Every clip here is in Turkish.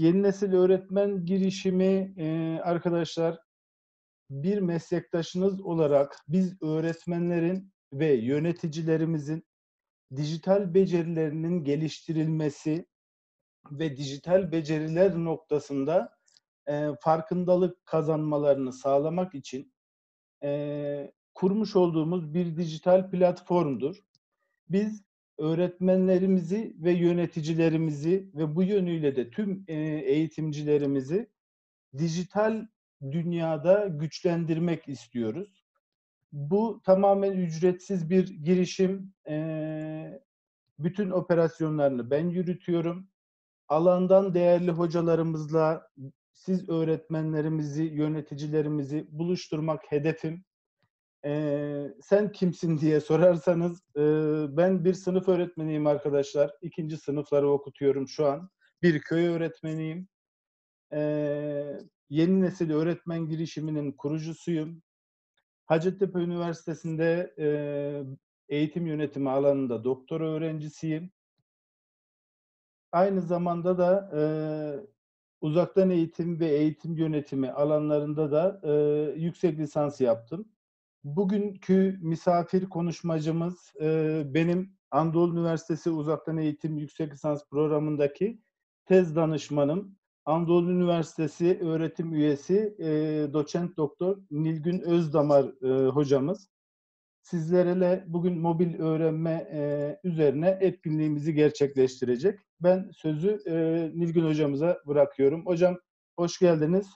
yeni nesil öğretmen girişimi e, arkadaşlar bir meslektaşınız olarak biz öğretmenlerin ve yöneticilerimizin dijital becerilerinin geliştirilmesi ve dijital beceriler noktasında e, farkındalık kazanmalarını sağlamak için e, kurmuş olduğumuz bir dijital platformdur. Biz öğretmenlerimizi ve yöneticilerimizi ve bu yönüyle de tüm e, eğitimcilerimizi dijital dünyada güçlendirmek istiyoruz. Bu tamamen ücretsiz bir girişim. E, bütün operasyonlarını ben yürütüyorum. Alandan değerli hocalarımızla siz öğretmenlerimizi, yöneticilerimizi buluşturmak hedefim. Ee, sen kimsin diye sorarsanız e, ben bir sınıf öğretmeniyim arkadaşlar. İkinci sınıfları okutuyorum şu an. Bir köy öğretmeniyim. Ee, yeni nesil öğretmen girişiminin kurucusuyum. Hacettepe Üniversitesi'nde e, eğitim yönetimi alanında doktora öğrencisiyim. Aynı zamanda da e, uzaktan eğitim ve eğitim yönetimi alanlarında da e, yüksek lisans yaptım. Bugünkü misafir konuşmacımız e, benim Anadolu Üniversitesi Uzaktan Eğitim Yüksek Lisans Programı'ndaki tez danışmanım. Anadolu Üniversitesi öğretim üyesi e, doçent doktor Nilgün Özdamar e, hocamız. Sizlerle bugün mobil öğrenme e, üzerine etkinliğimizi gerçekleştirecek. Ben sözü e, Nilgün hocamıza bırakıyorum. Hocam hoş geldiniz.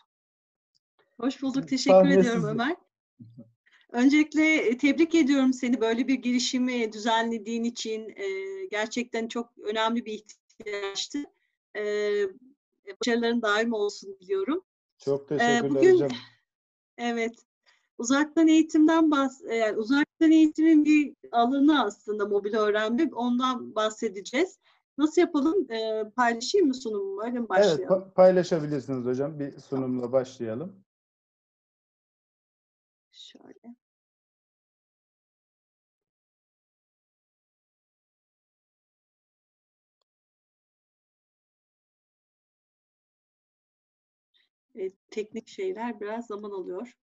Hoş bulduk. Teşekkür Sahne ediyorum. Ömer. Öncelikle e, tebrik ediyorum seni böyle bir girişimi düzenlediğin için. E, gerçekten çok önemli bir ihtiyaçtı. E, başarıların daim olsun diliyorum. Çok teşekkürler Bugün, hocam. Evet. Uzaktan eğitimden bahs yani uzaktan eğitimin bir alanı aslında mobil öğrenme. Ondan bahsedeceğiz. Nasıl yapalım? E, paylaşayım mı sunumu? Öyle mi başlayalım? Evet, pa- paylaşabilirsiniz hocam. Bir sunumla başlayalım. Şöyle. E, teknik şeyler biraz zaman alıyor.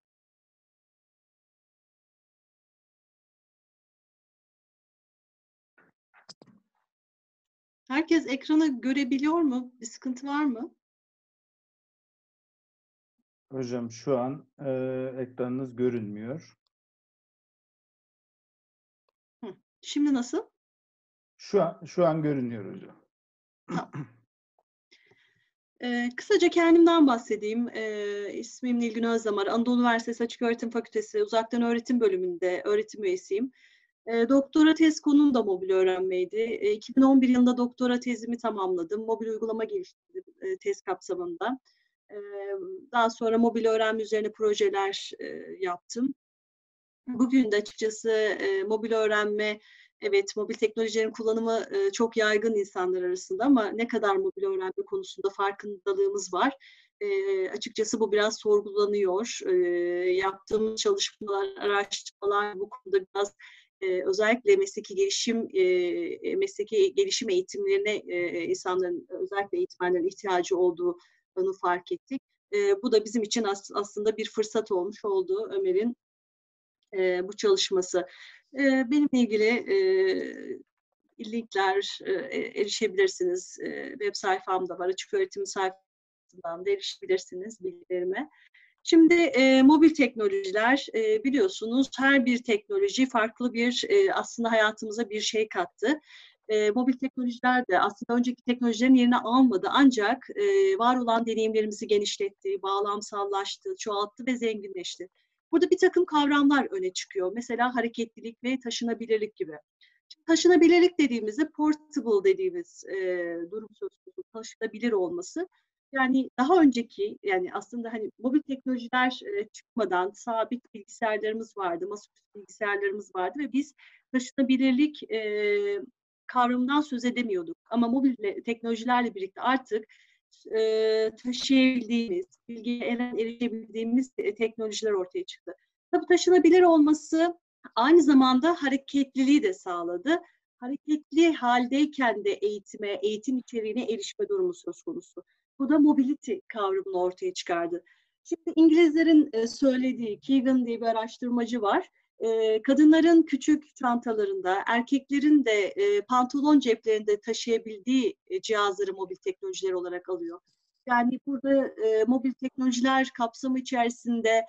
Herkes ekranı görebiliyor mu? Bir sıkıntı var mı? Hocam şu an e, ekranınız görünmüyor. Hı. Şimdi nasıl? Şu an şu an görünüyor hocam. Tamam. Ee, kısaca kendimden bahsedeyim. Ee, ismim Nilgün Özdamar. Anadolu Üniversitesi Açık Öğretim Fakültesi Uzaktan Öğretim Bölümünde öğretim üyesiyim. E, doktora tez konum da mobil öğrenmeydi. E, 2011 yılında doktora tezimi tamamladım. Mobil uygulama geliştirdim e, tez kapsamında. E, daha sonra mobil öğrenme üzerine projeler e, yaptım. Bugün de açıkçası e, mobil öğrenme, evet mobil teknolojilerin kullanımı e, çok yaygın insanlar arasında ama ne kadar mobil öğrenme konusunda farkındalığımız var. E, açıkçası bu biraz sorgulanıyor. E, yaptığım çalışmalar, araştırmalar bu konuda biraz e, özellikle mesleki gelişim mesleki gelişim eğitimlerine insanların özellikle eğitmenlerin ihtiyacı olduğunu fark ettik. Bu da bizim için as, aslında bir fırsat olmuş oldu Ömer'in e, bu çalışması. E, benimle ilgili e, linkler e, erişebilirsiniz. E, web sayfamda var. Açık öğretim sayfasından da erişebilirsiniz bilgilerime. Şimdi e, mobil teknolojiler e, biliyorsunuz her bir teknoloji farklı bir e, aslında hayatımıza bir şey kattı. E, mobil teknolojiler de aslında önceki teknolojilerin yerini almadı ancak e, var olan deneyimlerimizi genişletti, bağlamsallaştı, çoğalttı ve zenginleşti. Burada bir takım kavramlar öne çıkıyor. Mesela hareketlilik ve taşınabilirlik gibi. Şimdi taşınabilirlik dediğimizde portable dediğimiz e, durum söz konusu taşınabilir olması yani daha önceki yani aslında hani mobil teknolojiler e, çıkmadan sabit bilgisayarlarımız vardı, masaüstü bilgisayarlarımız vardı ve biz taşınabilirlik e, kavramından söz edemiyorduk. Ama mobil teknolojilerle birlikte artık e, taşıyabildiğimiz, bilgiye erişebildiğimiz teknolojiler ortaya çıktı. Tabii taşınabilir olması aynı zamanda hareketliliği de sağladı. Hareketli haldeyken de eğitime, eğitim içeriğine erişme durumu söz konusu. Bu da mobility kavramını ortaya çıkardı. Şimdi İngilizlerin e, söylediği, Keegan diye bir araştırmacı var. E, kadınların küçük çantalarında, erkeklerin de e, pantolon ceplerinde taşıyabildiği cihazları mobil teknolojiler olarak alıyor. Yani burada mobil teknolojiler kapsamı içerisinde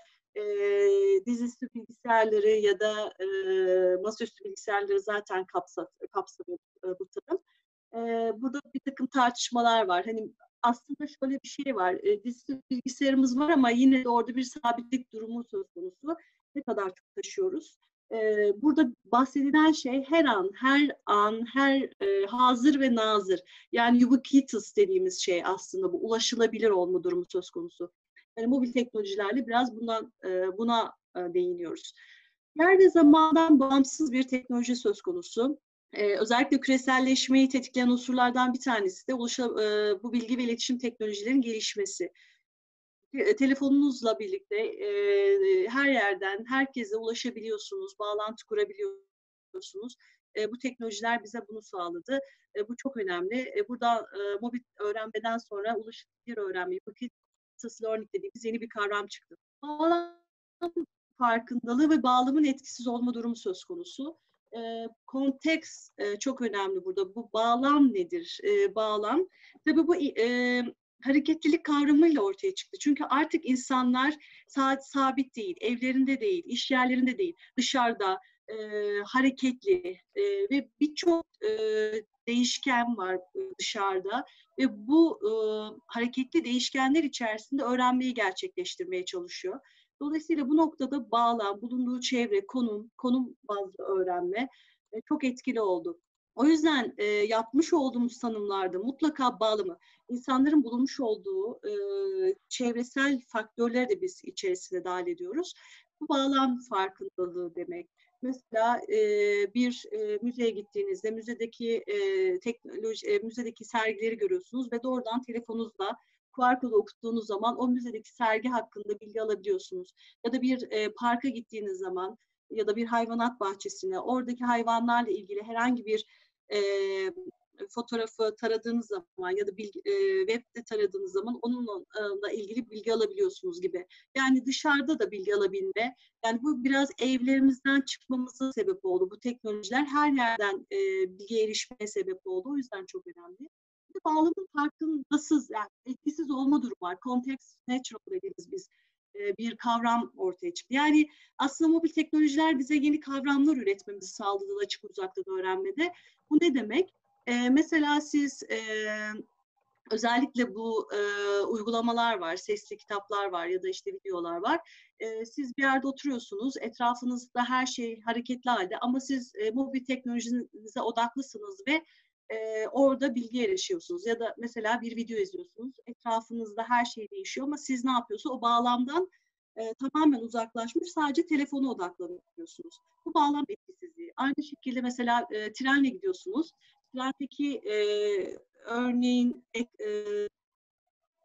dizüstü bilgisayarları ya da masaüstü bilgisayarları zaten kapsa, kapsamıyor bu tanım. burada bir takım tartışmalar var. Hani aslında şöyle bir şey var. E, dizüstü bilgisayarımız var ama yine de orada bir sabitlik durumu söz konusu. Ne kadar çok taşıyoruz. Burada bahsedilen şey her an, her an, her e, hazır ve nazır. Yani ubiquitous dediğimiz şey aslında bu ulaşılabilir olma durumu söz konusu. Yani mobil teknolojilerle biraz bundan e, buna e, değiniyoruz. Yer ve zamandan bağımsız bir teknoloji söz konusu. Ee, özellikle küreselleşmeyi tetikleyen unsurlardan bir tanesi de ulaşa, e, bu bilgi ve iletişim teknolojilerin gelişmesi. E, telefonunuzla birlikte e, her yerden herkese ulaşabiliyorsunuz, bağlantı kurabiliyorsunuz. E, bu teknolojiler bize bunu sağladı. E, bu çok önemli. E, burada e, mobil öğrenmeden sonra ulaşılabilir öğrenme, vakit learning dediğimiz yeni bir kavram çıktı. Bağlam farkındalığı ve bağlamın etkisiz olma durumu söz konusu e, konteks e, çok önemli burada. Bu bağlam nedir? E, bağlam. Tabii bu e, hareketlilik kavramıyla ortaya çıktı. Çünkü artık insanlar saat sabit değil, evlerinde değil, iş yerlerinde değil, dışarıda e, hareketli e, ve birçok e, değişken var dışarıda ve bu e, hareketli değişkenler içerisinde öğrenmeyi gerçekleştirmeye çalışıyor. Dolayısıyla bu noktada bağlam, bulunduğu çevre, konum, konum bazlı öğrenme e, çok etkili oldu. O yüzden e, yapmış olduğumuz tanımlarda mutlaka bağlamı, insanların bulunmuş olduğu e, çevresel faktörleri de biz içerisine dahil ediyoruz. Bu bağlam farkındalığı demek. Mesela e, bir e, müzeye gittiğinizde müzedeki e, teknoloji, e, müzedeki sergileri görüyorsunuz ve doğrudan telefonunuzla QR kodu okuttuğunuz zaman o müzedeki sergi hakkında bilgi alabiliyorsunuz. Ya da bir e, parka gittiğiniz zaman ya da bir hayvanat bahçesine oradaki hayvanlarla ilgili herhangi bir e, fotoğrafı taradığınız zaman ya da bilgi, e, webde taradığınız zaman onunla ilgili bilgi alabiliyorsunuz gibi. Yani dışarıda da bilgi alabilme. Yani bu biraz evlerimizden çıkmamıza sebep oldu. Bu teknolojiler her yerden e, bilgiye erişmeye sebep oldu. O yüzden çok önemli bağlamın farkındasız, yani etkisiz olma durumu var. Context natural dediğimiz biz bir kavram ortaya çıktı. Yani aslında mobil teknolojiler bize yeni kavramlar üretmemizi sağladı açık uzaktan öğrenmede. Bu ne demek? E, mesela siz e, özellikle bu e, uygulamalar var, sesli kitaplar var ya da işte videolar var. E, siz bir yerde oturuyorsunuz, etrafınızda her şey hareketli halde ama siz e, mobil teknolojinize odaklısınız ve e, orada bilgi erişiyorsunuz. Ya da mesela bir video izliyorsunuz. Etrafınızda her şey değişiyor ama siz ne yapıyorsunuz? O bağlamdan e, tamamen uzaklaşmış sadece telefona odaklanıyorsunuz. Bu bağlam etkisizliği. Aynı şekilde mesela e, trenle gidiyorsunuz. Trendeki e, örneğin e,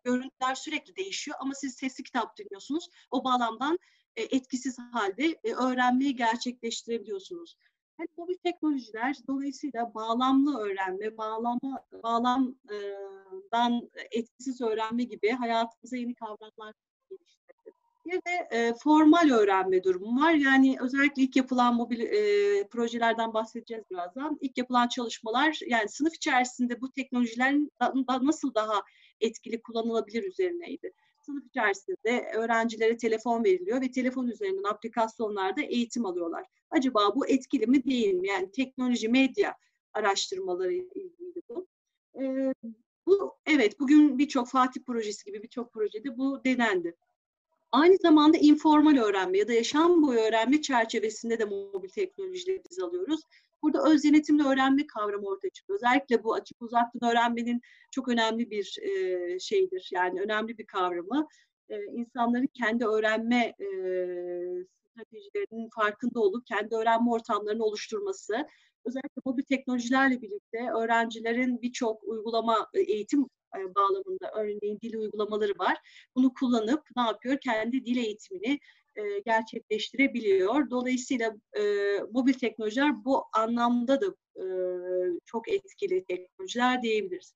görüntüler sürekli değişiyor ama siz sesli kitap dinliyorsunuz. O bağlamdan e, etkisiz halde e, öğrenmeyi gerçekleştirebiliyorsunuz. Yani mobil teknolojiler dolayısıyla bağlamlı öğrenme, bağlama, bağlamdan etkisiz öğrenme gibi hayatımıza yeni kavramlar geliştirdi. Bir de e, formal öğrenme durumu var. Yani özellikle ilk yapılan mobil e, projelerden bahsedeceğiz birazdan. İlk yapılan çalışmalar yani sınıf içerisinde bu teknolojilerin nasıl daha etkili kullanılabilir üzerineydi sınıf içerisinde öğrencilere telefon veriliyor ve telefon üzerinden aplikasyonlarda eğitim alıyorlar. Acaba bu etkili mi değil mi? Yani teknoloji, medya araştırmaları ilgili bu. Ee, bu evet bugün birçok Fatih projesi gibi birçok projede bu denendi. Aynı zamanda informal öğrenme ya da yaşam boyu öğrenme çerçevesinde de mobil teknolojileri biz alıyoruz. Burada öz yönetimli öğrenme kavramı ortaya çıkıyor. Özellikle bu açık uzaktan öğrenmenin çok önemli bir e, şeydir. Yani önemli bir kavramı. E, insanların kendi öğrenme e, stratejilerinin farkında olup kendi öğrenme ortamlarını oluşturması. Özellikle mobil teknolojilerle birlikte öğrencilerin birçok uygulama eğitim bağlamında örneğin dil uygulamaları var. Bunu kullanıp ne yapıyor? Kendi dil eğitimini e, gerçekleştirebiliyor. Dolayısıyla e, mobil teknolojiler bu anlamda da e, çok etkili teknolojiler diyebiliriz.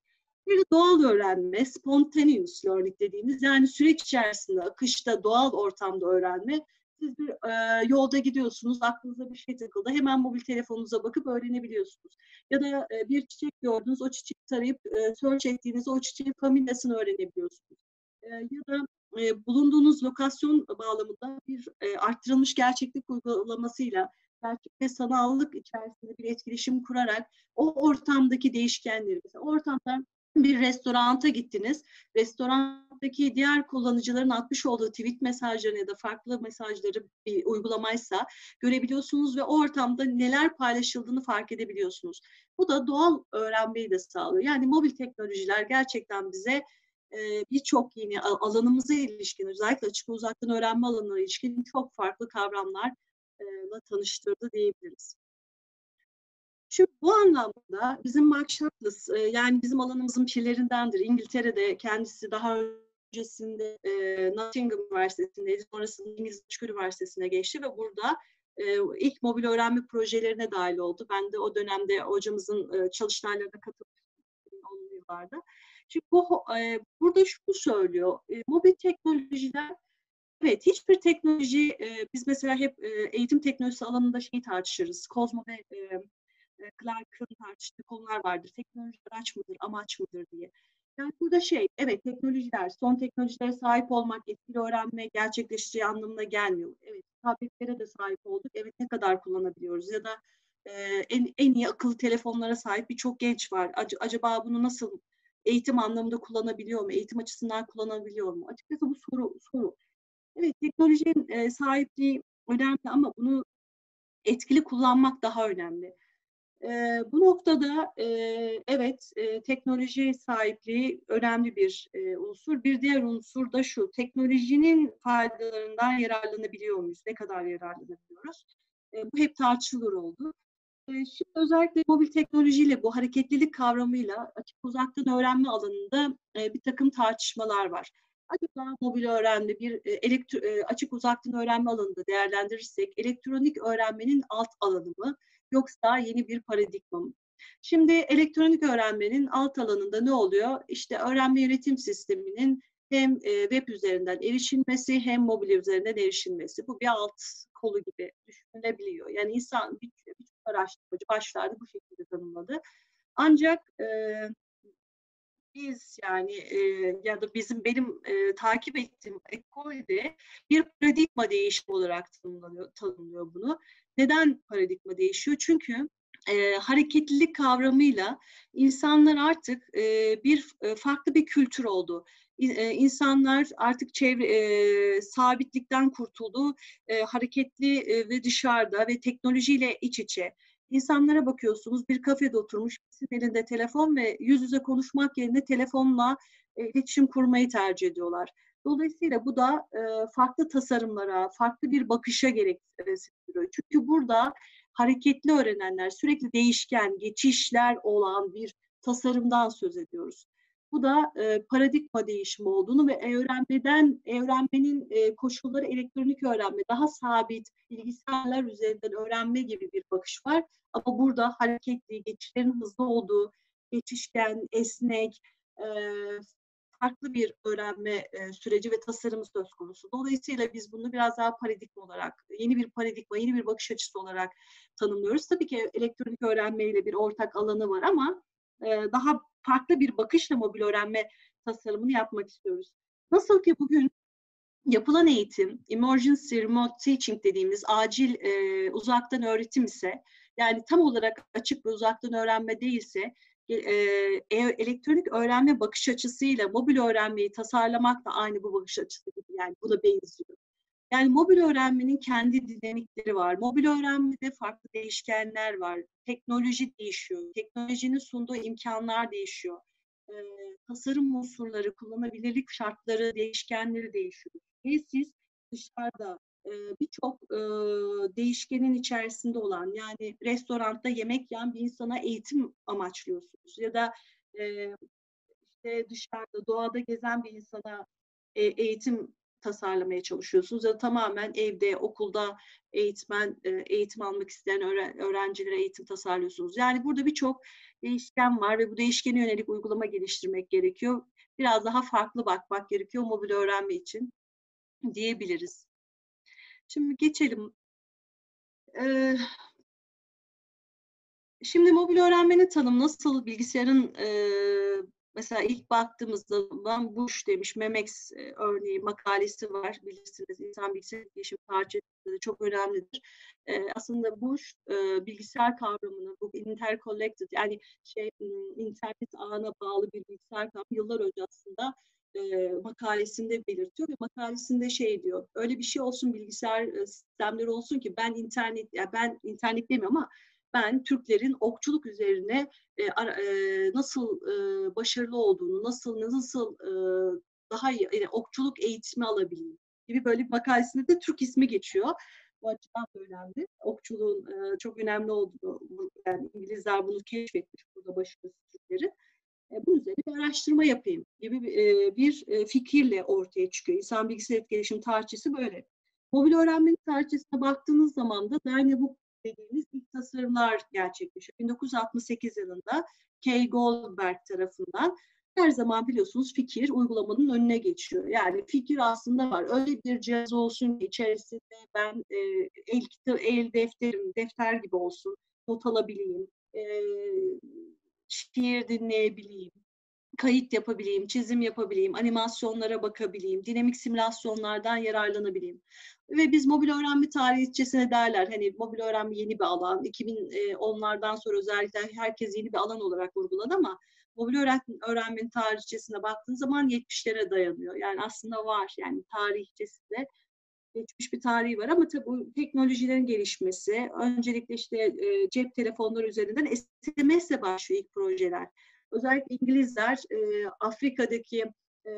Bir de doğal öğrenme, spontaneous learning dediğimiz yani süreç içerisinde, akışta, doğal ortamda öğrenme. Siz bir e, yolda gidiyorsunuz, aklınıza bir şey takıldı. Hemen mobil telefonunuza bakıp öğrenebiliyorsunuz. Ya da e, bir çiçek gördünüz, o çiçeği tarayıp e, search ettiğinizde o çiçeğin familyasını öğrenebiliyorsunuz. E, ya da e, bulunduğunuz lokasyon bağlamında bir e, arttırılmış gerçeklik uygulamasıyla gerçek ve sanallık içerisinde bir etkileşim kurarak o ortamdaki değişkenleri, mesela ortamda bir restoranta gittiniz. Restorandaki diğer kullanıcıların atmış olduğu tweet mesajlarını ya da farklı mesajları bir uygulamaysa görebiliyorsunuz ve o ortamda neler paylaşıldığını fark edebiliyorsunuz. Bu da doğal öğrenmeyi de sağlıyor. Yani mobil teknolojiler gerçekten bize birçok yeni alanımıza ilişkin, özellikle açık uzaktan öğrenme alanına ilişkin çok farklı kavramlarla tanıştırdı diyebiliriz. Şimdi bu anlamda bizim Mark Sharpless, yani bizim alanımızın pirlerindendir. İngiltere'de kendisi daha öncesinde e, Nottingham Üniversitesi'ndeydi. Sonrasında İngiliz Açık Üniversitesi'ne geçti ve burada e, ilk mobil öğrenme projelerine dahil oldu. Ben de o dönemde hocamızın e, çalıştaylarına katılmıştım 10'lu yıllarda. Şimdi bu e, burada şunu söylüyor. E, mobil teknolojiler Evet, hiçbir teknoloji, e, biz mesela hep e, eğitim teknolojisi alanında şeyi tartışırız. Kozmo ve e, Clark'ın tartıştığı konular vardır. Teknoloji araç mıdır, amaç mıdır diye. Yani burada şey, evet teknolojiler, son teknolojilere sahip olmak, etkili öğrenme gerçekleşeceği anlamına gelmiyor. Evet, tabletlere de sahip olduk. Evet, ne kadar kullanabiliyoruz? Ya da e, en, en iyi akıllı telefonlara sahip birçok genç var. Ac- acaba bunu nasıl eğitim anlamında kullanabiliyor mu? Eğitim açısından kullanabiliyor mu? Açıkçası bu soru. soru. Evet, teknolojinin e, sahipliği önemli ama bunu etkili kullanmak daha önemli. E, bu noktada e, evet e, teknoloji sahipliği önemli bir e, unsur. Bir diğer unsur da şu, teknolojinin faydalarından yararlanabiliyor muyuz? Ne kadar yararlanabiliyoruz? E, bu hep tartışılır oldu. E, şimdi özellikle mobil teknolojiyle, bu hareketlilik kavramıyla açık uzaktan öğrenme alanında e, bir takım tartışmalar var. Acaba mobil öğrenme bir e, elektro, e, açık uzaktan öğrenme alanında değerlendirirsek elektronik öğrenmenin alt alanı mı? Yoksa yeni bir paradigma mı? Şimdi elektronik öğrenmenin alt alanında ne oluyor? İşte öğrenme yönetim sisteminin hem e, web üzerinden erişilmesi hem mobil üzerinden erişilmesi. Bu bir alt kolu gibi düşünülebiliyor. Yani insan birçok bir, araştırmacı başlarda bu şekilde tanımladı. Ancak e, biz yani e, ya da bizim benim e, takip ettiğim ekolde bir paradigma değişimi olarak tanımlanıyor, tanımlıyor bunu. Neden paradigma değişiyor? Çünkü e, hareketlilik kavramıyla insanlar artık e, bir e, farklı bir kültür oldu. E, insanlar artık çevre e, sabitlikten kurtuldu, e, hareketli e, ve dışarıda ve teknolojiyle iç içe. İnsanlara bakıyorsunuz bir kafede oturmuş, elinde telefon ve yüz yüze konuşmak yerine telefonla e, iletişim kurmayı tercih ediyorlar. Dolayısıyla bu da e, farklı tasarımlara, farklı bir bakışa gerektiriyor. Çünkü burada hareketli öğrenenler, sürekli değişken, geçişler olan bir tasarımdan söz ediyoruz. Bu da e, paradigma değişimi olduğunu ve öğrenmeden, öğrenmenin e, koşulları elektronik öğrenme, daha sabit bilgisayarlar üzerinden öğrenme gibi bir bakış var. Ama burada hareketli, geçişlerin hızlı olduğu, geçişken, esnek, e, farklı bir öğrenme e, süreci ve tasarımı söz konusu. Dolayısıyla biz bunu biraz daha paradigma olarak, yeni bir paradigma, yeni bir bakış açısı olarak tanımlıyoruz. Tabii ki elektronik öğrenmeyle bir ortak alanı var ama e, daha farklı bir bakışla mobil öğrenme tasarımını yapmak istiyoruz. Nasıl ki bugün yapılan eğitim, emergency remote teaching dediğimiz acil e, uzaktan öğretim ise, yani tam olarak açık ve uzaktan öğrenme değilse, elektronik öğrenme bakış açısıyla mobil öğrenmeyi tasarlamak da aynı bu bakış açısı gibi yani buna benziyor. Yani mobil öğrenmenin kendi dinamikleri var. Mobil öğrenmede farklı değişkenler var. Teknoloji değişiyor. Teknolojinin sunduğu imkanlar değişiyor. E, tasarım unsurları, kullanabilirlik şartları, değişkenleri değişiyor. Ve siz dışarıda e, birçok değişkenin içerisinde olan yani restoranda yemek yiyen bir insana eğitim amaçlıyorsunuz ya da işte dışarıda doğada gezen bir insana e, eğitim tasarlamaya çalışıyorsunuz ya da tamamen evde, okulda eğitmen e, eğitim almak isteyen öğrencilere eğitim tasarlıyorsunuz. Yani burada birçok değişken var ve bu değişkene yönelik uygulama geliştirmek gerekiyor. Biraz daha farklı bakmak gerekiyor mobil öğrenme için diyebiliriz. Şimdi geçelim. Ee, şimdi mobil öğrenmenin tanımı nasıl bilgisayarın e, Mesela ilk baktığımızda ben Bush demiş, Memex örneği makalesi var bilirsiniz. İnsan bilgisayar gelişim tarihçesinde çok önemlidir. E, aslında Bush e, bilgisayar kavramını, bu interconnected yani şey internet ağına bağlı bir bilgisayar kavramı yıllar önce aslında e, makalesinde belirtiyor ve makalesinde şey diyor. Öyle bir şey olsun bilgisayar sistemleri olsun ki ben internet ya yani ben internet demiyorum ama ben Türklerin okçuluk üzerine e, e, nasıl e, başarılı olduğunu, nasıl nasıl e, daha iyi yani okçuluk eğitimi alabileyim gibi böyle bir makalesinde de Türk ismi geçiyor. Bu açıdan da önemli. Okçuluğun e, çok önemli olduğunu, yani İngilizler bunu keşfetmiş burada başarılı Türklerin. E, bunun üzerine bir araştırma yapayım gibi bir, bir fikirle ortaya çıkıyor. İnsan bilgisayar etkileşim tarihçesi böyle. Mobil öğrenmenin tarihçesine baktığınız zaman da Dynebook dediğimiz ilk tasarımlar gerçekleşiyor. 1968 yılında Kay Goldberg tarafından her zaman biliyorsunuz fikir uygulamanın önüne geçiyor. Yani fikir aslında var. Öyle bir cihaz olsun içerisinde ben e, el, el defterim, defter gibi olsun, not alabileyim, e, şiir dinleyebileyim, kayıt yapabileyim, çizim yapabileyim, animasyonlara bakabileyim, dinamik simülasyonlardan yararlanabileyim. Ve biz mobil öğrenme tarihçesine derler. Hani mobil öğrenme yeni bir alan. 2010'lardan sonra özellikle herkes yeni bir alan olarak vurguladı ama mobil öğrenmenin tarihçesine baktığın zaman 70'lere dayanıyor. Yani aslında var. Yani tarihçesinde geçmiş bir tarihi var ama tabii bu teknolojilerin gelişmesi, öncelikle işte e, cep telefonları üzerinden SMS ile başlıyor ilk projeler. Özellikle İngilizler e, Afrika'daki e,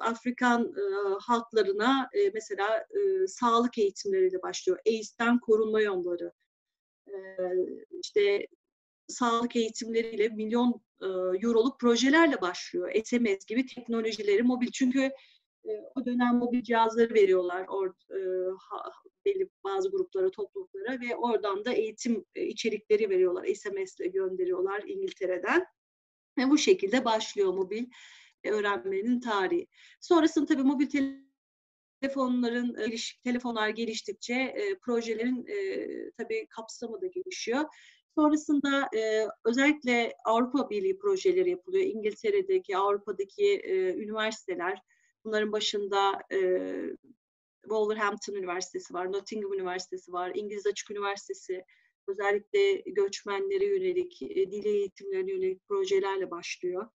Afrikan e, halklarına e, mesela e, sağlık eğitimleriyle başlıyor. AIDS'ten korunma yolları. E, işte sağlık eğitimleriyle milyon e, euroluk projelerle başlıyor. SMS gibi teknolojileri mobil. Çünkü o dönem mobil cihazları veriyorlar or, e, ha, belli bazı gruplara, topluluklara ve oradan da eğitim e, içerikleri veriyorlar. SMS ile gönderiyorlar İngiltere'den. Ve bu şekilde başlıyor mobil öğrenmenin tarihi. Sonrasında tabii mobil telefonların geliş, telefonlar geliştikçe e, projelerin e, tabii kapsamı da gelişiyor. Sonrasında e, özellikle Avrupa Birliği projeleri yapılıyor. İngiltere'deki, Avrupa'daki e, üniversiteler, bunların başında e, Wolverhampton Üniversitesi var, Nottingham Üniversitesi var, İngiliz Açık Üniversitesi, özellikle göçmenlere yönelik, e, dil eğitimlerine yönelik projelerle başlıyor.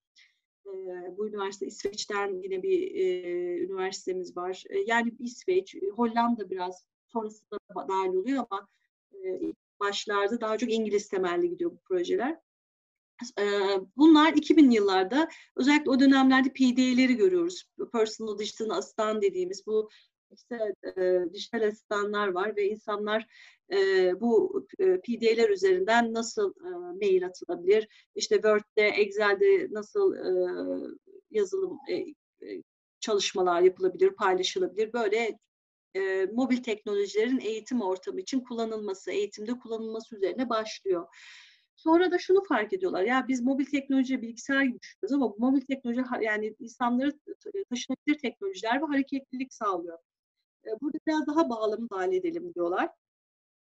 E, bu üniversite İsveç'ten yine bir e, üniversitemiz var. E, yani İsveç, Hollanda biraz sonrasında dahil oluyor ama e, başlarda daha çok İngiliz temelli gidiyor bu projeler. Bunlar 2000 yıllarda özellikle o dönemlerde PDA'leri görüyoruz. Personal Digital Assistant dediğimiz bu işte e, dijital asistanlar var ve insanlar e, bu e, PDA'ler üzerinden nasıl e, mail atılabilir, işte Word'de, Excel'de nasıl e, yazılım e, çalışmalar yapılabilir, paylaşılabilir. Böyle e, mobil teknolojilerin eğitim ortamı için kullanılması, eğitimde kullanılması üzerine başlıyor. Sonra da şunu fark ediyorlar. Ya biz mobil teknoloji bilgisayar gibi düşünüyoruz ama bu mobil teknoloji yani insanları taşınabilir teknolojiler ve hareketlilik sağlıyor. Burada biraz daha bağlamı dahil edelim diyorlar.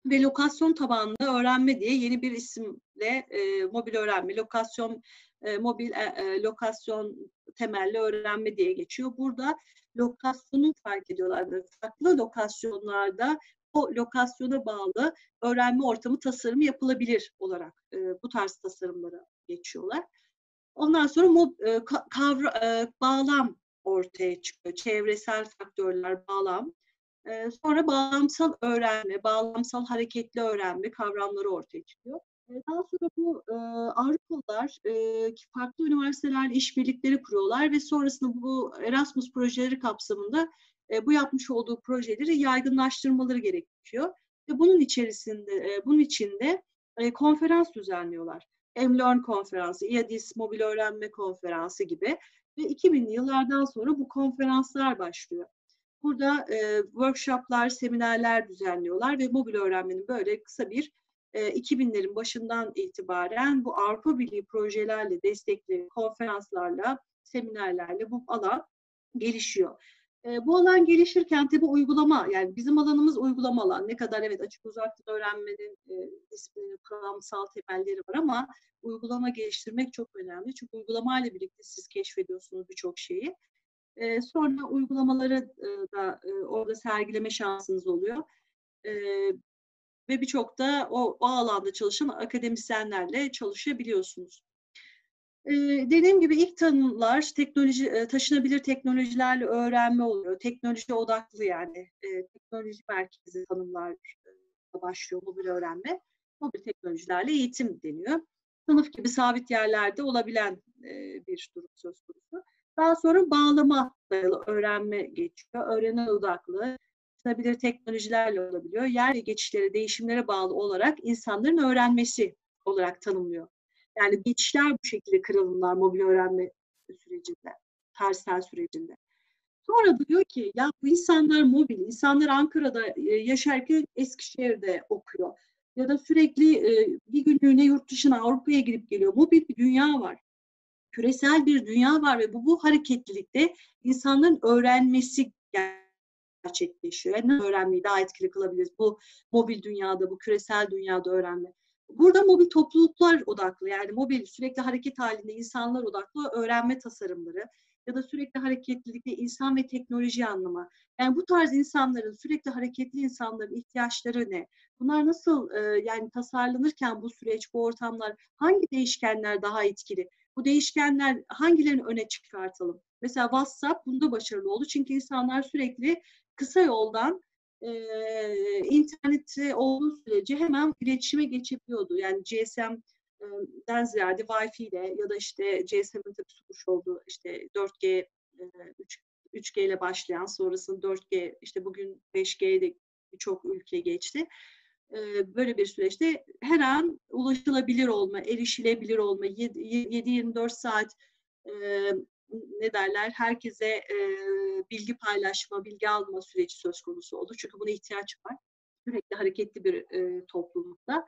Ve lokasyon tabanlı öğrenme diye yeni bir isimle e, mobil öğrenme, lokasyon e, mobil e, e, lokasyon temelli öğrenme diye geçiyor. Burada lokasyonu fark ediyorlar farklı lokasyonlarda o lokasyona bağlı öğrenme ortamı tasarımı yapılabilir olarak e, bu tarz tasarımlara geçiyorlar. Ondan sonra mob, e, kavra, e, bağlam ortaya çıkıyor. Çevresel faktörler, bağlam. E, sonra bağlamsal öğrenme, bağlamsal hareketli öğrenme kavramları ortaya çıkıyor. E, daha sonra bu e, Avrupalılar e, farklı üniversitelerle işbirlikleri kuruyorlar ve sonrasında bu Erasmus projeleri kapsamında e, bu yapmış olduğu projeleri yaygınlaştırmaları gerekiyor. Ve bunun içerisinde, e, bunun içinde e, konferans düzenliyorlar. Emlearn konferansı, IADIS mobil öğrenme konferansı gibi Ve 2000'li yıllardan sonra bu konferanslar başlıyor. Burada e, workshoplar, seminerler düzenliyorlar ve mobil öğrenmenin böyle kısa bir e, 2000'lerin başından itibaren bu Avrupa Birliği projelerle destekli konferanslarla, seminerlerle bu alan gelişiyor. E, bu alan gelişirken tabi uygulama, yani bizim alanımız uygulama alan. Ne kadar evet açık uzaktan öğrenmenin e, disiplini, kuramsal temelleri var ama uygulama geliştirmek çok önemli. Çünkü uygulamayla birlikte siz keşfediyorsunuz birçok şeyi. E, sonra uygulamaları e, da e, orada sergileme şansınız oluyor. E, ve birçok da o, o alanda çalışan akademisyenlerle çalışabiliyorsunuz. Dediğim gibi ilk tanımlar teknoloji e, taşınabilir teknolojilerle öğrenme oluyor. Teknoloji odaklı yani teknoloji merkezi tanımlar e, başlıyor mobil öğrenme. Mobil teknolojilerle eğitim deniyor. Sınıf gibi sabit yerlerde olabilen bir durum söz konusu. Daha sonra bağlama dayalı öğrenme geçiyor. Öğrenen odaklı, taşınabilir teknolojilerle olabiliyor. Yer geçişlere, değişimlere bağlı olarak insanların öğrenmesi olarak tanımlıyor. Yani geçişler bu şekilde kırılımlar mobil öğrenme sürecinde, tarihsel sürecinde. Sonra diyor ki ya bu insanlar mobil, insanlar Ankara'da e, yaşarken Eskişehir'de okuyor. Ya da sürekli e, bir günlüğüne yurt dışına Avrupa'ya girip geliyor. Mobil bir dünya var. Küresel bir dünya var ve bu, bu hareketlilikte insanların öğrenmesi gerçekleşiyor. Yani öğrenmeyi daha etkili kılabiliriz bu mobil dünyada, bu küresel dünyada öğrenme. Burada mobil topluluklar odaklı yani mobil sürekli hareket halinde insanlar odaklı öğrenme tasarımları ya da sürekli hareketlilikte insan ve teknoloji anlamı. Yani bu tarz insanların sürekli hareketli insanların ihtiyaçları ne? Bunlar nasıl e, yani tasarlanırken bu süreç, bu ortamlar hangi değişkenler daha etkili? Bu değişkenler hangilerini öne çıkartalım? Mesela WhatsApp bunda başarılı oldu çünkü insanlar sürekli kısa yoldan e, internette olduğu sürece hemen iletişime geçebiliyordu. Yani GSM'den ziyade Wi-Fi ile ya da işte GSM'in tabii sunmuş olduğu işte 4G, 3, 3G ile başlayan sonrasında 4G, işte bugün 5G'ye de birçok ülke geçti. Böyle bir süreçte her an ulaşılabilir olma, erişilebilir olma, 7-24 saat ne derler herkese e, bilgi paylaşma, bilgi alma süreci söz konusu oldu. Çünkü buna ihtiyaç var. Sürekli hareketli bir e, toplulukta.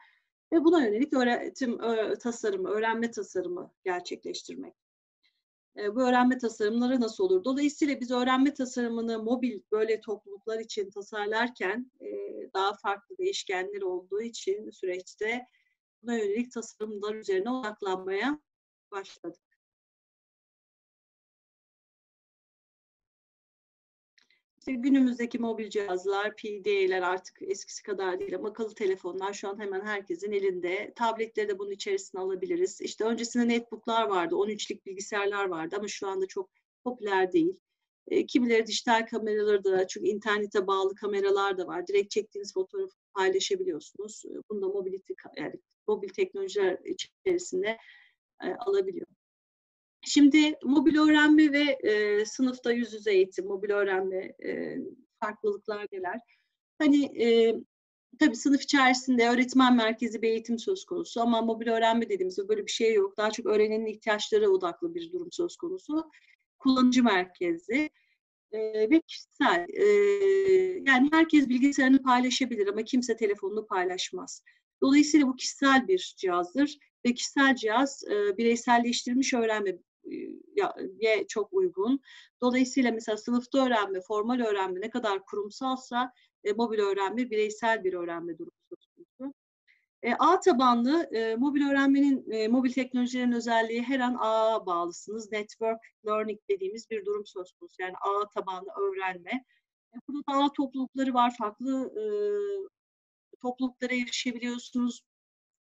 Ve buna yönelik öğretim, ö, tasarımı, öğrenme tasarımı gerçekleştirmek. E, bu öğrenme tasarımları nasıl olur? Dolayısıyla biz öğrenme tasarımını mobil böyle topluluklar için tasarlarken e, daha farklı değişkenler olduğu için süreçte buna yönelik tasarımlar üzerine odaklanmaya başladık. İşte günümüzdeki mobil cihazlar, PDA'ler artık eskisi kadar değil akıllı telefonlar şu an hemen herkesin elinde. Tabletleri de bunun içerisine alabiliriz. İşte öncesinde netbooklar vardı, 13'lik bilgisayarlar vardı ama şu anda çok popüler değil. E, kimileri dijital kameraları da çünkü internete bağlı kameralar da var. Direkt çektiğiniz fotoğrafı paylaşabiliyorsunuz. E, bunu da mobility, yani mobil teknolojiler içerisinde e, alabiliyor. Şimdi mobil öğrenme ve e, sınıfta yüz yüze eğitim, mobil öğrenme e, farklılıklar neler? Hani e, tabii sınıf içerisinde öğretmen merkezi bir eğitim söz konusu ama mobil öğrenme dediğimizde böyle bir şey yok. Daha çok öğrenenin ihtiyaçları odaklı bir durum söz konusu. Kullanıcı merkezli e, ve kişisel. E, yani herkes bilgisayarını paylaşabilir ama kimse telefonunu paylaşmaz. Dolayısıyla bu kişisel bir cihazdır ve kişisel cihaz e, bireyselleştirilmiş öğrenme ye çok uygun. Dolayısıyla mesela sınıfta öğrenme, formal öğrenme ne kadar kurumsalsa e, mobil öğrenme bireysel bir öğrenme durumu söz konusu. E, ağ tabanlı e, mobil öğrenmenin, e, mobil teknolojilerin özelliği her an ağa bağlısınız. Network learning dediğimiz bir durum söz konusu. Yani ağ tabanlı öğrenme. E, burada da ağ toplulukları var. Farklı e, topluluklara erişebiliyorsunuz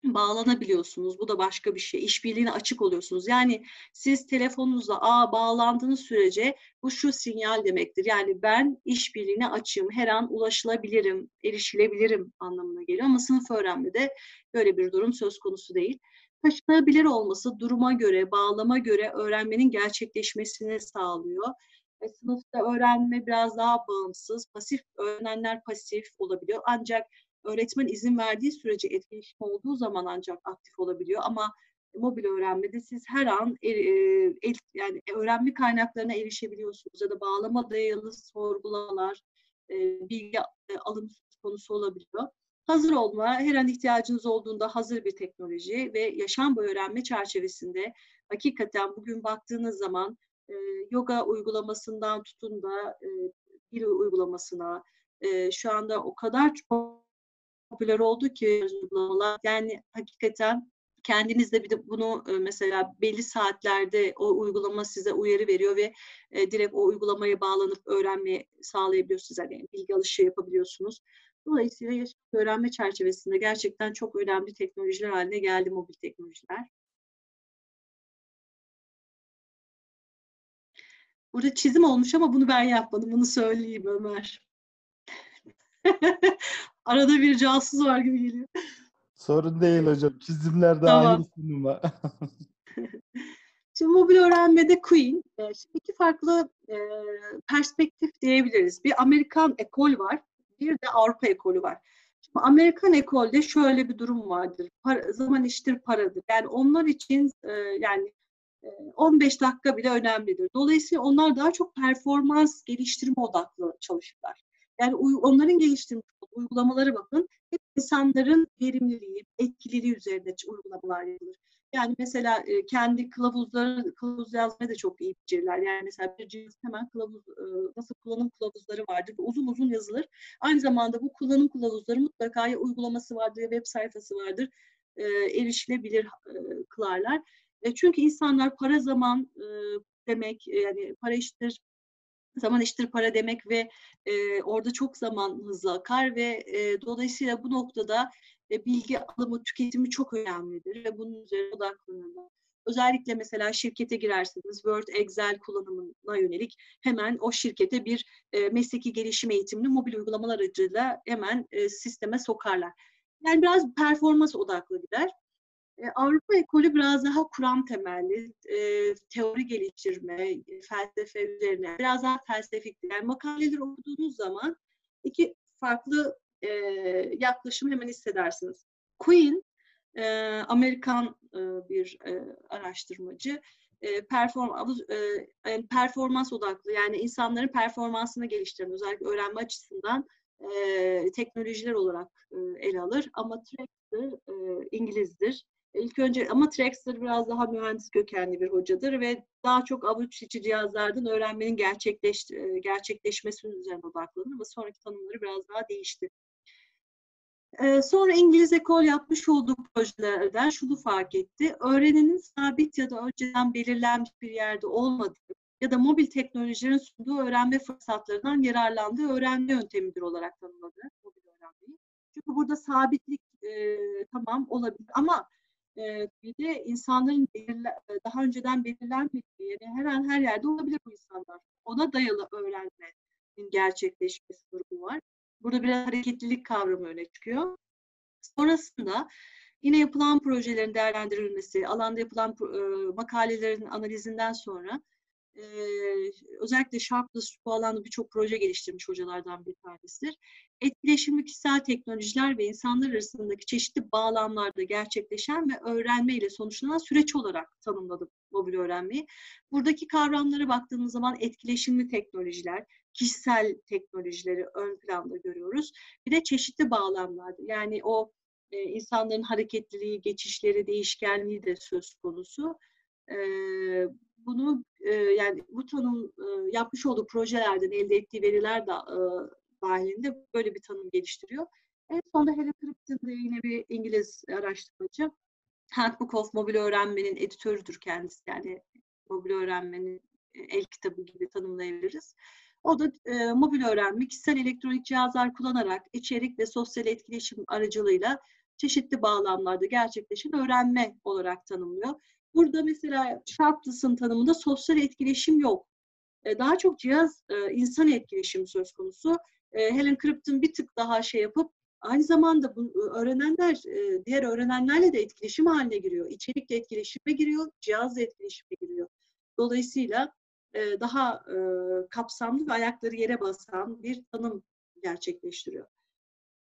bağlanabiliyorsunuz. Bu da başka bir şey. İşbirliğine açık oluyorsunuz. Yani siz telefonunuzla a bağlandığınız sürece bu şu sinyal demektir. Yani ben işbirliğine açığım. Her an ulaşılabilirim, erişilebilirim anlamına geliyor. Ama sınıf öğrenmede böyle bir durum söz konusu değil. Taşınabilir olması duruma göre, bağlama göre öğrenmenin gerçekleşmesini sağlıyor. Ve sınıfta öğrenme biraz daha bağımsız, pasif öğrenenler pasif olabiliyor. Ancak öğretmen izin verdiği sürece etkileşim olduğu zaman ancak aktif olabiliyor ama mobil öğrenmede siz her an e, e, yani öğrenme kaynaklarına erişebiliyorsunuz ya da bağlama dayalı sorgulamalar, e, bilgi e, alım konusu olabiliyor. Hazır olma, her an ihtiyacınız olduğunda hazır bir teknoloji ve yaşam boyu öğrenme çerçevesinde hakikaten bugün baktığınız zaman e, yoga uygulamasından tutun da e, dil uygulamasına e, şu anda o kadar çok popüler oldu ki uygulamalar yani hakikaten kendiniz de bir de bunu mesela belli saatlerde o uygulama size uyarı veriyor ve e, direkt o uygulamaya bağlanıp öğrenmeyi sağlayabiliyorsunuz. Yani bilgi alışı yapabiliyorsunuz. Dolayısıyla öğrenme çerçevesinde gerçekten çok önemli teknolojiler haline geldi mobil teknolojiler. Burada çizim olmuş ama bunu ben yapmadım. Bunu söyleyeyim Ömer. Arada bir casus var gibi geliyor. Sorun değil hocam. Çizimler de Tamam. ayrı sunuma. Şimdi mobil öğrenmede Queen, e, şimdi iki farklı e, perspektif diyebiliriz. Bir Amerikan ekol var, bir de Avrupa ekolü var. Şimdi Amerikan ekolde şöyle bir durum vardır. Para, zaman iştir paradır. Yani onlar için e, yani e, 15 dakika bile önemlidir. Dolayısıyla onlar daha çok performans geliştirme odaklı çalışırlar. Yani onların geliştirmiş olduğu uygulamaları bakın hep insanların verimliliği, etkililiği üzerinde uygulamalar yapılır. Yani mesela e, kendi kılavuzları, kılavuz yazmayı da çok iyi becerirler. Yani mesela bir cihaz hemen kılavuz, e, nasıl kullanım kılavuzları vardır. Uzun uzun yazılır. Aynı zamanda bu kullanım kılavuzları mutlaka ya uygulaması vardır ya web sayfası vardır. E, erişilebilir kılarlar. Çünkü insanlar para zaman demek, yani para iştir, zaman iştir para demek ve e, orada çok zaman hızlı akar ve e, dolayısıyla bu noktada e, bilgi alımı, tüketimi çok önemlidir ve bunun üzerine odaklanırlar. Özellikle mesela şirkete girerseniz Word, Excel kullanımına yönelik hemen o şirkete bir e, mesleki gelişim eğitimini mobil uygulamalar aracılığıyla hemen e, sisteme sokarlar. Yani biraz performans odaklı gider. Avrupa ekolü biraz daha kuram temelli, e, teori geliştirme, felsefe üzerine, biraz daha felsefik. Yani makaleleri okuduğunuz zaman iki farklı e, yaklaşım hemen hissedersiniz. Queen, e, Amerikan e, bir e, araştırmacı, e, perform, e, performans odaklı, yani insanların performansını geliştiren, özellikle öğrenme açısından e, teknolojiler olarak e, ele alır. Ama Traxler e, İngilizdir. İlk önce ama Traxler biraz daha mühendis kökenli bir hocadır ve daha çok avuç içi cihazlardan öğrenmenin gerçekleş, gerçekleşmesinin üzerine odaklanır ama sonraki tanımları biraz daha değişti. Ee, sonra İngiliz ekol yapmış olduğu projelerden şunu fark etti. Öğrenenin sabit ya da önceden belirlenmiş bir yerde olmadığı ya da mobil teknolojilerin sunduğu öğrenme fırsatlarından yararlandığı öğrenme yöntemidir olarak tanımladı. Çünkü burada sabitlik e, tamam olabilir ama e, bir de insanların daha önceden belirlenmediği yani her an her yerde olabilir bu insanlar. Ona dayalı öğrenmenin gerçekleşmesi durumu var. Burada biraz hareketlilik kavramı öne çıkıyor. Sonrasında yine yapılan projelerin değerlendirilmesi, alanda yapılan makalelerin analizinden sonra e, özellikle Sharpless bu alanda birçok proje geliştirmiş hocalardan bir tanesidir. Etkileşimli kişisel teknolojiler ve insanlar arasındaki çeşitli bağlamlarda gerçekleşen ve öğrenme ile sonuçlanan süreç olarak tanımladım mobil öğrenmeyi. Buradaki kavramlara baktığımız zaman etkileşimli teknolojiler, kişisel teknolojileri ön planda görüyoruz. Bir de çeşitli bağlamlarda yani o e, insanların hareketliliği, geçişleri, değişkenliği de söz konusu. E, bunu e, yani tanım e, yapmış olduğu projelerden elde ettiği veriler de e, dahilinde böyle bir tanım geliştiriyor. En sonunda Helen Crichton de yine bir İngiliz araştırmacı. Handbook of Mobil Öğrenmenin editörüdür kendisi. Yani mobil öğrenmenin el kitabı gibi tanımlayabiliriz. O da e, mobil öğrenme, kişisel elektronik cihazlar kullanarak içerik ve sosyal etkileşim aracılığıyla çeşitli bağlamlarda gerçekleşen öğrenme olarak tanımlıyor. Burada mesela Sharpless'ın tanımında sosyal etkileşim yok. E, daha çok cihaz e, insan etkileşimi söz konusu. E, Helen Crichton bir tık daha şey yapıp aynı zamanda bu öğrenenler diğer öğrenenlerle de etkileşim haline giriyor. İçerikle etkileşime giriyor, cihazla etkileşime giriyor. Dolayısıyla daha kapsamlı ve ayakları yere basan bir tanım gerçekleştiriyor.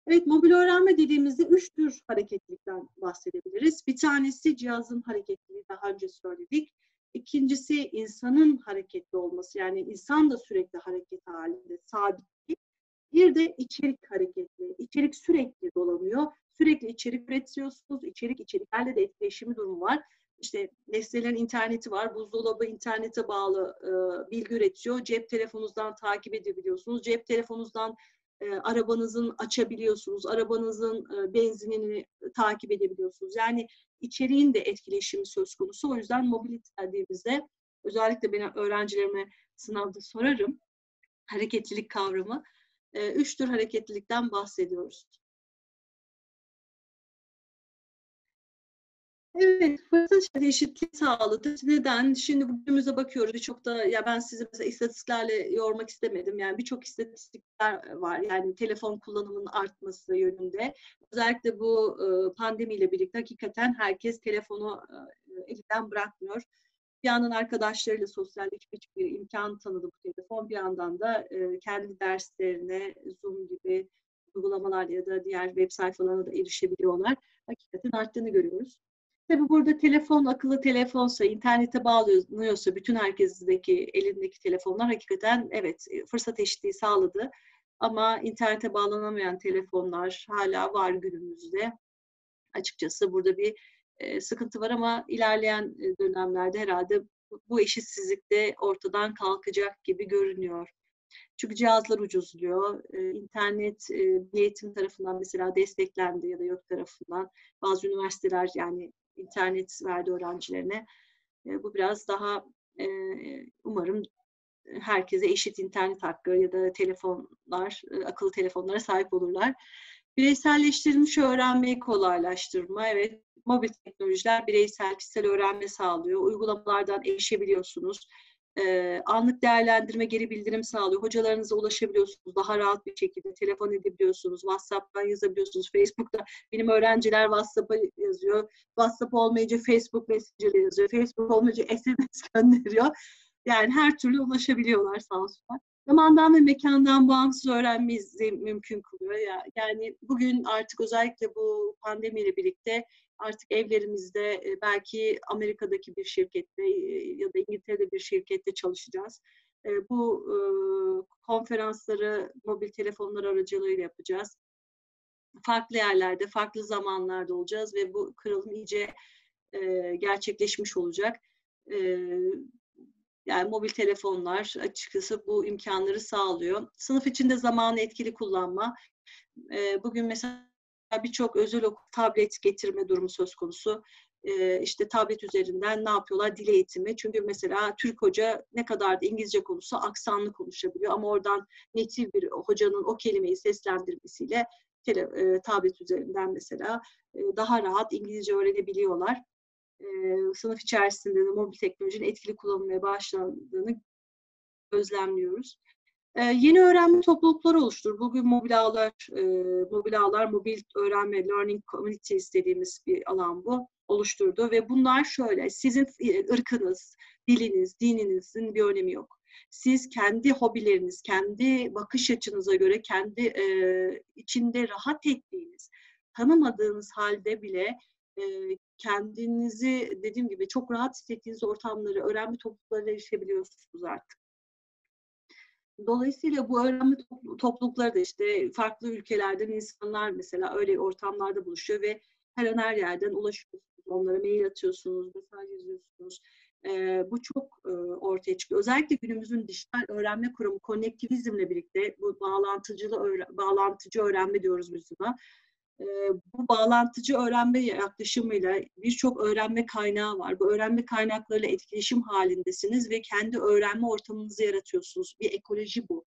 Evet, mobil öğrenme dediğimizde üç tür hareketlilikten bahsedebiliriz. Bir tanesi cihazın hareketliliği, daha önce söyledik. İkincisi insanın hareketli olması, yani insan da sürekli hareket halinde, sabit değil. Bir de içerik hareketli. İçerik sürekli dolanıyor. Sürekli içerik üretiyorsunuz. İçerik içeriklerle de etkileşimi durumu var. İşte nesnelerin interneti var. Buzdolabı internete bağlı e, bilgi üretiyor. Cep telefonunuzdan takip edebiliyorsunuz. Cep telefonunuzdan e, arabanızın açabiliyorsunuz, arabanızın e, benzinini takip edebiliyorsunuz. Yani içeriğin de etkileşimi söz konusu. O yüzden mobilite dediğimizde özellikle ben öğrencilerime sınavda sorarım hareketlilik kavramı. E, üç tür hareketlilikten bahsediyoruz. Evet, fırsat eşitliği sağladı. Neden? Şimdi bugünümüze bakıyoruz. Birçok da ya ben sizi mesela istatistiklerle yormak istemedim. Yani birçok istatistikler var. Yani telefon kullanımının artması yönünde. Özellikle bu e, pandemiyle birlikte hakikaten herkes telefonu e, elinden bırakmıyor. Bir yandan arkadaşlarıyla sosyalleşmek bir imkan tanıdı bu telefon. Bir yandan da e, kendi derslerine Zoom gibi uygulamalar ya da diğer web sayfalarına da erişebiliyorlar. Hakikaten arttığını görüyoruz. Tabii burada telefon akıllı telefonsa, internete bağlanıyorsa bütün herkesteki elindeki telefonlar hakikaten evet e, fırsat eşitliği sağladı. Ama internete bağlanamayan telefonlar hala var günümüzde. Açıkçası burada bir e, sıkıntı var ama ilerleyen e, dönemlerde herhalde bu eşitsizlik de ortadan kalkacak gibi görünüyor. Çünkü cihazlar ucuzluyor. İnternet eğitim tarafından mesela desteklendi ya da yok tarafından. Bazı üniversiteler yani internet verdi öğrencilerine. E, bu biraz daha e, umarım herkese eşit internet hakkı ya da telefonlar, e, akıllı telefonlara sahip olurlar. Bireyselleştirilmiş öğrenmeyi kolaylaştırma. Evet, mobil teknolojiler bireysel, kişisel öğrenme sağlıyor. Uygulamalardan erişebiliyorsunuz e, anlık değerlendirme, geri bildirim sağlıyor. Hocalarınıza ulaşabiliyorsunuz daha rahat bir şekilde. Telefon edebiliyorsunuz, WhatsApp'tan yazabiliyorsunuz, Facebook'ta. Benim öğrenciler WhatsApp'a yazıyor. WhatsApp olmayınca Facebook Messenger yazıyor. Facebook olmayınca SMS gönderiyor. Yani her türlü ulaşabiliyorlar sağ olsunlar. Zamandan ve mekandan bağımsız öğrenmeyi mümkün kılıyor. Yani bugün artık özellikle bu pandemiyle birlikte artık evlerimizde e, belki Amerika'daki bir şirkette e, ya da İngiltere'de bir şirkette çalışacağız. E, bu konferansları mobil telefonlar aracılığıyla yapacağız. Farklı yerlerde, farklı zamanlarda olacağız ve bu kırılım iyice gerçekleşmiş olacak. Yani mobil telefonlar açıkçası bu imkanları sağlıyor. Sınıf içinde zamanı etkili kullanma. Bugün mesela birçok özel okul tablet getirme durumu söz konusu. Ee, işte tablet üzerinden ne yapıyorlar? Dil eğitimi. Çünkü mesela Türk hoca ne kadar da İngilizce konuşsa aksanlı konuşabiliyor ama oradan netif bir hocanın o kelimeyi seslendirmesiyle tele, e, tablet üzerinden mesela e, daha rahat İngilizce öğrenebiliyorlar. E, sınıf içerisinde de mobil teknolojinin etkili kullanılmaya başlandığını gözlemliyoruz. E, yeni öğrenme toplulukları oluştur. Bugün mobil ağlar, e, mobil ağlar, mobil öğrenme, learning communities dediğimiz bir alan bu oluşturdu ve bunlar şöyle, sizin ırkınız, diliniz, dininizin bir önemi yok. Siz kendi hobileriniz, kendi bakış açınıza göre, kendi e, içinde rahat ettiğiniz, tanımadığınız halde bile e, kendinizi dediğim gibi çok rahat hissettiğiniz ortamları, öğrenme topluluklarına erişebiliyorsunuz artık. Dolayısıyla bu öğrenme toplulukları da işte farklı ülkelerden insanlar mesela öyle ortamlarda buluşuyor ve her an her yerden ulaşıyorsunuz. Onlara mail atıyorsunuz, mesaj yazıyorsunuz. Ee, bu çok e, ortaya çıkıyor. Özellikle günümüzün dijital öğrenme kurumu konnektivizmle birlikte bu bağlantıcılı bağlantıcı öğrenme diyoruz biz buna bu bağlantıcı öğrenme yaklaşımıyla birçok öğrenme kaynağı var. Bu öğrenme kaynaklarıyla etkileşim halindesiniz ve kendi öğrenme ortamınızı yaratıyorsunuz. Bir ekoloji bu.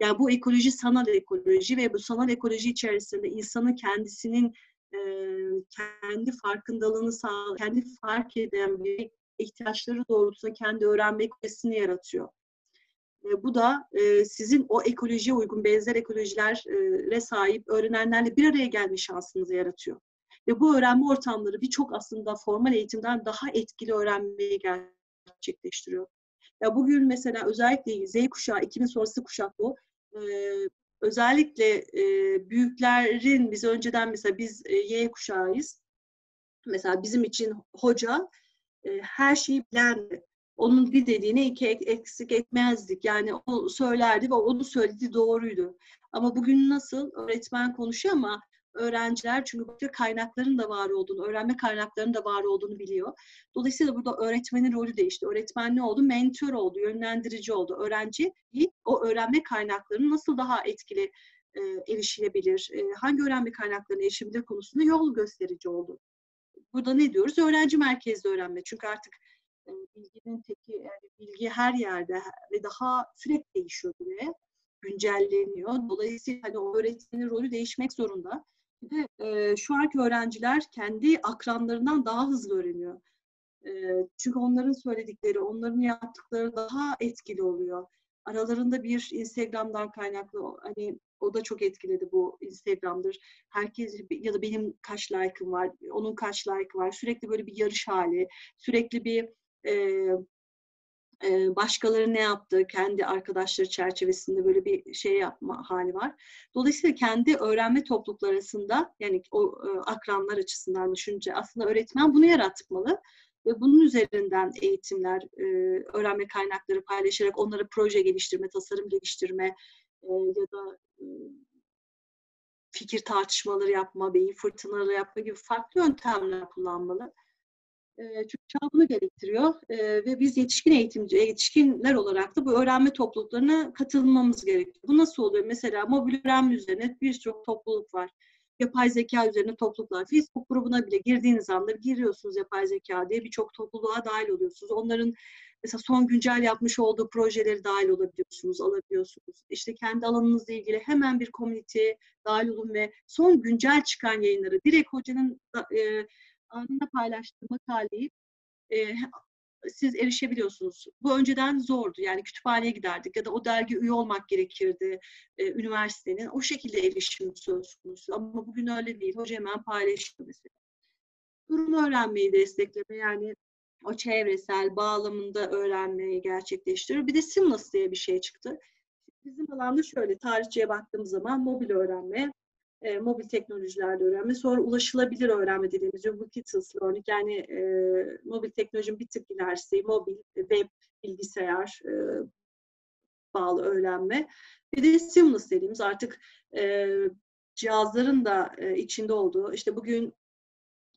Yani bu ekoloji sanal ekoloji ve bu sanal ekoloji içerisinde insanın kendisinin kendi farkındalığını sağ, kendi fark eden bir ihtiyaçları doğrultusunda kendi öğrenme ekolojisini yaratıyor. E, bu da e, sizin o ekolojiye uygun benzer ekolojilere sahip öğrenenlerle bir araya gelme şansınızı yaratıyor. Ve bu öğrenme ortamları birçok aslında formal eğitimden daha etkili öğrenmeyi gerçekleştiriyor. Ya bugün mesela özellikle Z kuşağı, 2000 sonrası kuşak bu. E, özellikle e, büyüklerin biz önceden mesela biz e, Y kuşağıyız. Mesela bizim için hoca e, her şeyi bilendi. Onun bir dediğine iki eksik etmezdik. Yani o söylerdi ve onu söylediği doğruydu. Ama bugün nasıl? Öğretmen konuşuyor ama öğrenciler çünkü başka kaynakların da var olduğunu, öğrenme kaynaklarının da var olduğunu biliyor. Dolayısıyla burada öğretmenin rolü değişti. Öğretmen ne oldu? Mentor oldu, yönlendirici oldu. Öğrenci o öğrenme kaynaklarının nasıl daha etkili e, erişilebilir, e, hangi öğrenme kaynaklarına erişilebilir konusunda yol gösterici oldu. Burada ne diyoruz? Öğrenci merkezli öğrenme. Çünkü artık bilginin teki, yani bilgi her yerde ve daha sürekli değişiyor bile güncelleniyor. Dolayısıyla hani öğretmenin rolü değişmek zorunda. Bir de e, şu anki öğrenciler kendi akranlarından daha hızlı öğreniyor. E, çünkü onların söyledikleri, onların yaptıkları daha etkili oluyor. Aralarında bir Instagram'dan kaynaklı, hani o da çok etkiledi bu Instagram'dır. Herkes ya da benim kaç like'ım var, onun kaç like var. Sürekli böyle bir yarış hali, sürekli bir e, başkaları ne yaptı, kendi arkadaşları çerçevesinde böyle bir şey yapma hali var. Dolayısıyla kendi öğrenme toplulukları arasında yani o akranlar açısından düşünce aslında öğretmen bunu yaratmalı ve bunun üzerinden eğitimler, öğrenme kaynakları paylaşarak onlara proje geliştirme, tasarım geliştirme ya da fikir tartışmaları yapma, beyin fırtınaları yapma gibi farklı yöntemler kullanmalı. Çünkü çağ bunu gerektiriyor ve biz yetişkin eğitimci, yetişkinler olarak da bu öğrenme topluluklarına katılmamız gerekiyor. Bu nasıl oluyor? Mesela mobil öğrenme üzerine birçok topluluk var. Yapay zeka üzerine topluluklar. Facebook grubuna bile girdiğiniz anda giriyorsunuz yapay zeka diye birçok topluluğa dahil oluyorsunuz. Onların mesela son güncel yapmış olduğu projeleri dahil olabiliyorsunuz, alabiliyorsunuz. İşte kendi alanınızla ilgili hemen bir komünite dahil olun ve son güncel çıkan yayınları direkt hocanın e, anında paylaştığı makaleyi e, siz erişebiliyorsunuz. Bu önceden zordu. Yani kütüphaneye giderdik ya da o dergi üye olmak gerekirdi e, üniversitenin. O şekilde erişim söz konusu. Ama bugün öyle değil. Hoca hemen paylaşıyor mesela. Durum öğrenmeyi destekleme yani o çevresel bağlamında öğrenmeyi gerçekleştiriyor. Bir de Seamless diye bir şey çıktı. Bizim alanda şöyle tarihçeye baktığımız zaman mobil öğrenme, e, mobil teknolojilerde öğrenme, sonra ulaşılabilir öğrenme dediğimiz ubiquitous learning yani e, mobil teknolojinin bir tık ilerisi, mobil, web, bilgisayar e, bağlı öğrenme. Bir de seamless dediğimiz artık e, cihazların da e, içinde olduğu, işte bugün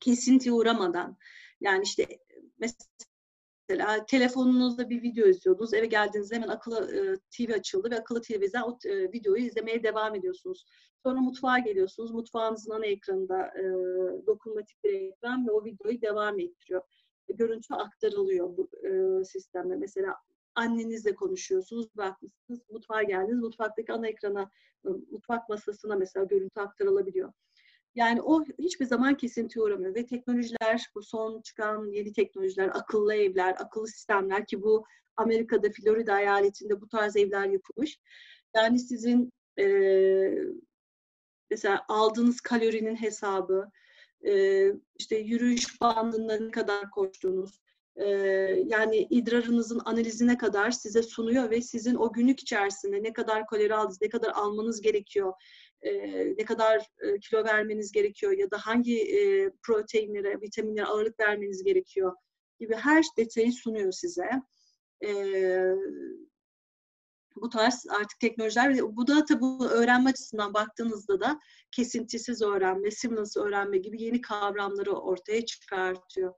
kesinti uğramadan, yani işte mesela Mesela telefonunuzda bir video izliyordunuz, eve geldiğinizde hemen akıllı e, TV açıldı ve akıllı TV'den o e, videoyu izlemeye devam ediyorsunuz. Sonra mutfağa geliyorsunuz, mutfağınızın ana ekranında e, dokunmatik bir ekran ve o videoyu devam ettiriyor. E, görüntü aktarılıyor bu e, sistemde. Mesela annenizle konuşuyorsunuz, bakmışsınız, mutfağa geldiniz, mutfaktaki ana ekrana, mutfak masasına mesela görüntü aktarılabiliyor. Yani o hiçbir zaman kesinti uğramıyor ve teknolojiler, bu son çıkan yeni teknolojiler, akıllı evler, akıllı sistemler ki bu Amerika'da, Florida eyaletinde bu tarz evler yapılmış. Yani sizin e, mesela aldığınız kalorinin hesabı, e, işte yürüyüş bandında ne kadar koştuğunuz, e, yani idrarınızın analizine kadar size sunuyor ve sizin o günlük içerisinde ne kadar kalori aldınız, ne kadar almanız gerekiyor, ne kadar kilo vermeniz gerekiyor ya da hangi proteinlere, vitaminlere ağırlık vermeniz gerekiyor gibi her detayı sunuyor size. bu tarz artık teknolojiler bu da tabii öğrenme açısından baktığınızda da kesintisiz öğrenme, seamless öğrenme gibi yeni kavramları ortaya çıkartıyor.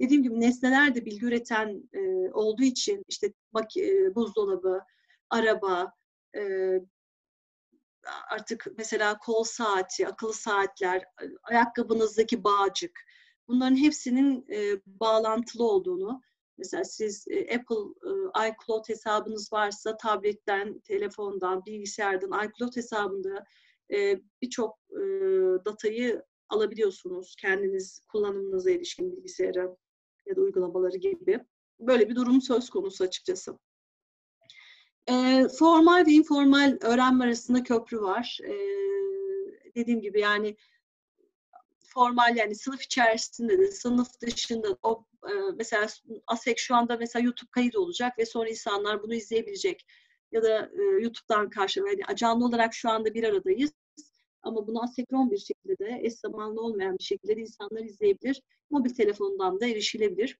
Dediğim gibi nesneler de bilgi üreten e, olduğu için işte bak, e, buzdolabı, araba, e, artık mesela kol saati, akıllı saatler, ayakkabınızdaki bağcık bunların hepsinin e, bağlantılı olduğunu mesela siz e, Apple e, iCloud hesabınız varsa tabletten, telefondan, bilgisayardan iCloud hesabında e, birçok e, datayı alabiliyorsunuz kendiniz kullanımınıza ilişkin bilgisayara ya da uygulamaları gibi. Böyle bir durum söz konusu açıkçası. E, formal ve informal öğrenme arasında köprü var. E, dediğim gibi yani formal yani sınıf içerisinde de sınıf dışında o e, mesela ASEK şu anda mesela YouTube kayıt olacak ve sonra insanlar bunu izleyebilecek. ya da e, YouTube'dan karşı yani canlı olarak şu anda bir aradayız. Ama bunu asenkron bir şekilde de eş zamanlı olmayan bir şekilde de insanlar izleyebilir. Mobil telefondan da erişilebilir.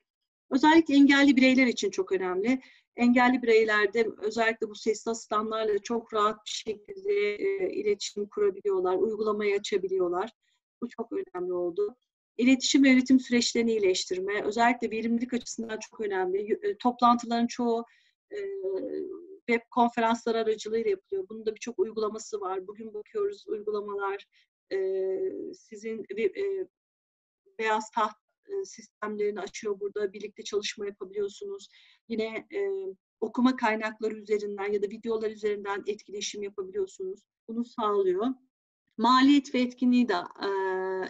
Özellikle engelli bireyler için çok önemli. Engelli bireylerde özellikle bu sesli asistanlarla çok rahat bir şekilde e, iletişim kurabiliyorlar, uygulamayı açabiliyorlar. Bu çok önemli oldu. İletişim ve yönetim süreçlerini iyileştirme, özellikle verimlilik açısından çok önemli. E, toplantıların çoğu e, web konferanslar aracılığıyla yapılıyor. Bunun da birçok uygulaması var. Bugün bakıyoruz uygulamalar e, sizin e, beyaz taht e, sistemlerini açıyor burada. Birlikte çalışma yapabiliyorsunuz. Yine e, okuma kaynakları üzerinden ya da videolar üzerinden etkileşim yapabiliyorsunuz. Bunu sağlıyor. Maliyet ve etkinliği de e,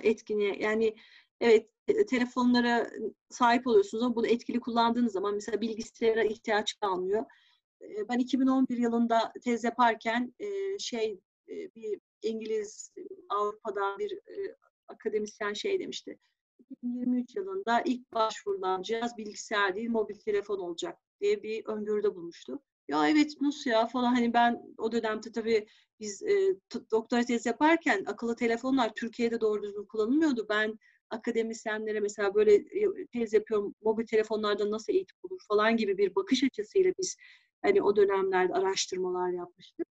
etkinliğe yani evet telefonlara sahip oluyorsunuz ama bunu etkili kullandığınız zaman mesela bilgisayara ihtiyaç kalmıyor. Ben 2011 yılında tez yaparken şey bir İngiliz Avrupa'dan bir akademisyen şey demişti. 2023 yılında ilk başvurulan cihaz bilgisayar değil mobil telefon olacak diye bir öngörüde bulmuştu. Ya evet nasıl ya falan hani ben o dönemde tabii biz e, doktora tez yaparken akıllı telefonlar Türkiye'de doğru düzgün kullanılmıyordu. Ben akademisyenlere mesela böyle tez yapıyorum mobil telefonlarda nasıl eğitim olur falan gibi bir bakış açısıyla biz hani o dönemlerde araştırmalar yapmıştık.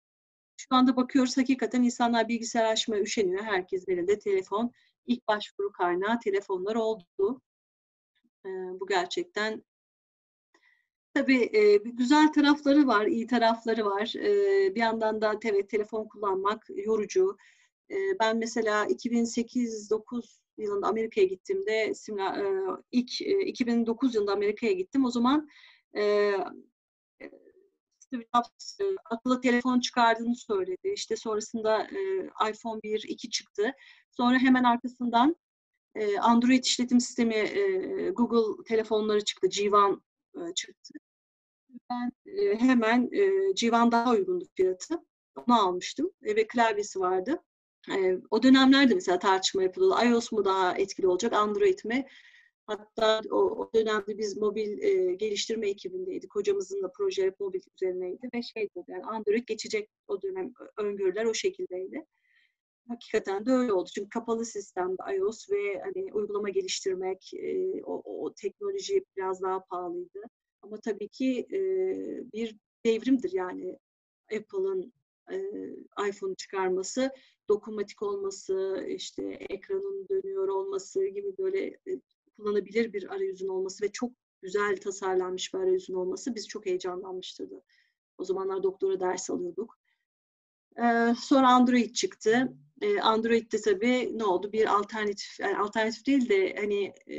Şu anda bakıyoruz hakikaten insanlar bilgisayar açmaya üşeniyor. Herkes elinde telefon. İlk başvuru kaynağı telefonlar oldu. Ee, bu gerçekten Tabii e, güzel tarafları var, iyi tarafları var. E, bir yandan da evet telefon kullanmak yorucu. E, ben mesela 2008-9 yılında Amerika'ya gittiğimde simla, e, ilk e, 2009 yılında Amerika'ya gittim. O zaman e, Steve Jobs e, akıllı telefon çıkardığını söyledi. İşte sonrasında e, iPhone 1, 2 çıktı. Sonra hemen arkasından e, Android işletim sistemi e, Google telefonları çıktı. G1 e, çıktı. Ben e, hemen e, G1 daha uygundu fiyatı. Onu almıştım e, ve klavyesi vardı. E, o dönemlerde mesela tartışma yapıldı. iOS mu daha etkili olacak, Android mi? Hatta o, dönemde biz mobil e, geliştirme ekibindeydik. Hocamızın da proje mobil üzerineydi ve şeydi yani Android geçecek o dönem öngörüler o şekildeydi. Hakikaten de öyle oldu. Çünkü kapalı sistemde iOS ve hani uygulama geliştirmek, e, o, o teknoloji biraz daha pahalıydı. Ama tabii ki e, bir devrimdir yani Apple'ın e, iPhone çıkarması, dokunmatik olması, işte ekranın dönüyor olması gibi böyle e, kullanabilir bir arayüzün olması ve çok güzel tasarlanmış bir arayüzün olması bizi çok heyecanlanmıştırdı. O zamanlar doktora ders alıyorduk. Ee, sonra Android çıktı. Ee, Android'de tabii ne oldu? Bir alternatif, yani alternatif değil de hani e,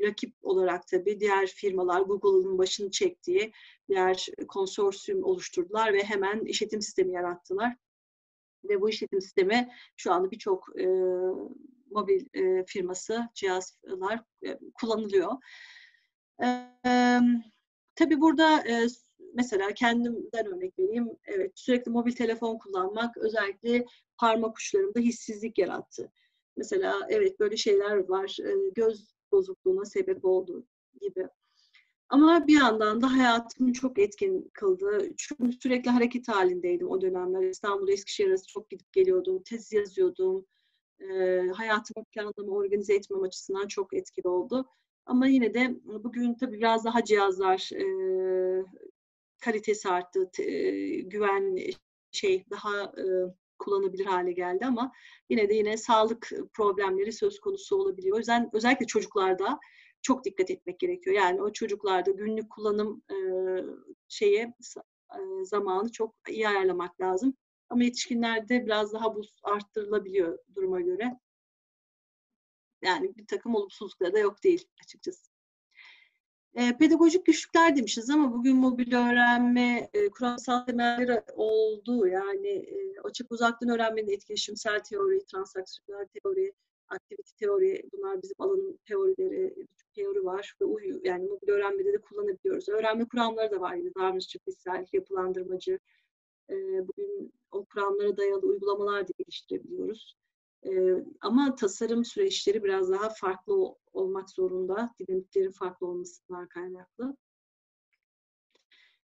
rakip olarak tabii diğer firmalar Google'ın başını çektiği diğer konsorsiyum oluşturdular ve hemen işletim sistemi yarattılar. Ve bu işletim sistemi şu anda birçok e, mobil e, firması, cihazlar e, kullanılıyor. E, tabii burada e, mesela kendimden örnek vereyim. Evet sürekli mobil telefon kullanmak özellikle parmak uçlarımda hissizlik yarattı. Mesela evet böyle şeyler var. E, göz bozukluğuna sebep oldu gibi. Ama bir yandan da hayatımı çok etkin kıldı. Çünkü sürekli hareket halindeydim o dönemler. İstanbul'da Eskişehir arası çok gidip geliyordum. Tez yazıyordum. E, hayatımı planlama, organize etmem açısından çok etkili oldu. Ama yine de bugün tabii biraz daha cihazlar e, kalitesi arttı, e, güven şey daha e, kullanabilir hale geldi ama yine de yine sağlık problemleri söz konusu olabiliyor. O yüzden özellikle çocuklarda çok dikkat etmek gerekiyor. Yani o çocuklarda günlük kullanım e, şeye e, zamanı çok iyi ayarlamak lazım. Ama yetişkinlerde biraz daha bu arttırılabiliyor duruma göre. Yani bir takım olumsuzlukları da yok değil açıkçası. E, pedagojik güçlükler demişiz ama bugün mobil öğrenme e, kuramsal temelleri oldu. Yani e, açık uzaktan öğrenmenin etkileşimsel teori, transaksiyonel teori, aktivite teori bunlar bizim alanın teorileri, birçok teori var ve uyu, yani mobil öğrenmede de kullanabiliyoruz. Öğrenme kuramları da var yine davranışçı, fiziksel, yapılandırmacı. E, bugün o kuramlara dayalı uygulamalar da geliştirebiliyoruz. E, ama tasarım süreçleri biraz daha farklı olmak zorunda. Dinamiklerin farklı olmasından kaynaklı.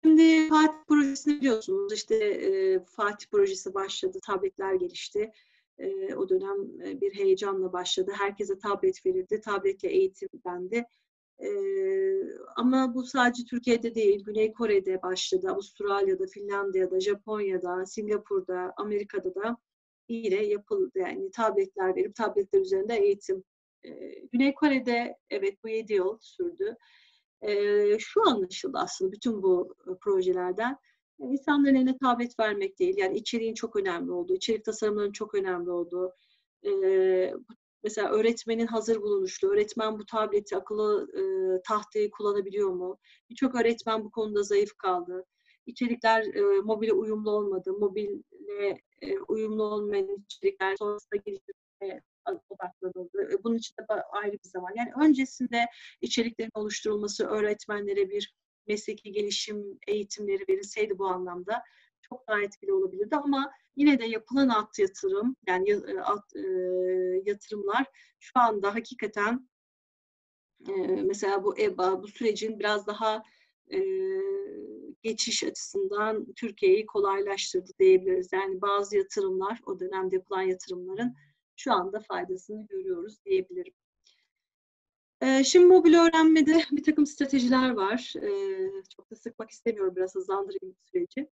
Şimdi Fatih projesini biliyorsunuz. İşte e, Fatih projesi başladı, tabletler gelişti. E, o dönem bir heyecanla başladı. Herkese tablet verildi, tabletle eğitim dendi. E, ama bu sadece Türkiye'de değil, Güney Kore'de başladı, Avustralya'da, Finlandiya'da, Japonya'da, Singapur'da, Amerika'da da yine yapıldı. Yani tabletler verip tabletler üzerinde eğitim. E, Güney Kore'de evet bu 7 yıl sürdü. E, şu anlaşıldı aslında bütün bu e, projelerden. Yani insanların eline tablet vermek değil. Yani içeriğin çok önemli olduğu, içerik tasarımlarının çok önemli olduğu. E, mesela öğretmenin hazır bulunuşlu, öğretmen bu tableti, akıllı e, tahtayı kullanabiliyor mu? Birçok öğretmen bu konuda zayıf kaldı. İçerikler e, mobile uyumlu olmadı. Mobile e, uyumlu olmayan içerikler sonrasında geliştirmeye odaklanıldı. E, bunun için de ayrı bir zaman. Yani öncesinde içeriklerin oluşturulması, öğretmenlere bir mesleki gelişim eğitimleri verilseydi bu anlamda çok daha etkili olabilirdi ama yine de yapılan alt yatırım yani e, alt e, yatırımlar şu anda hakikaten e, mesela bu EBA bu sürecin biraz daha e, geçiş açısından Türkiye'yi kolaylaştırdı diyebiliriz. Yani bazı yatırımlar o dönemde yapılan yatırımların şu anda faydasını görüyoruz diyebilirim. Ee, şimdi mobil öğrenmede bir takım stratejiler var. Ee, çok da sıkmak istemiyorum, biraz hızlandırayım süreci.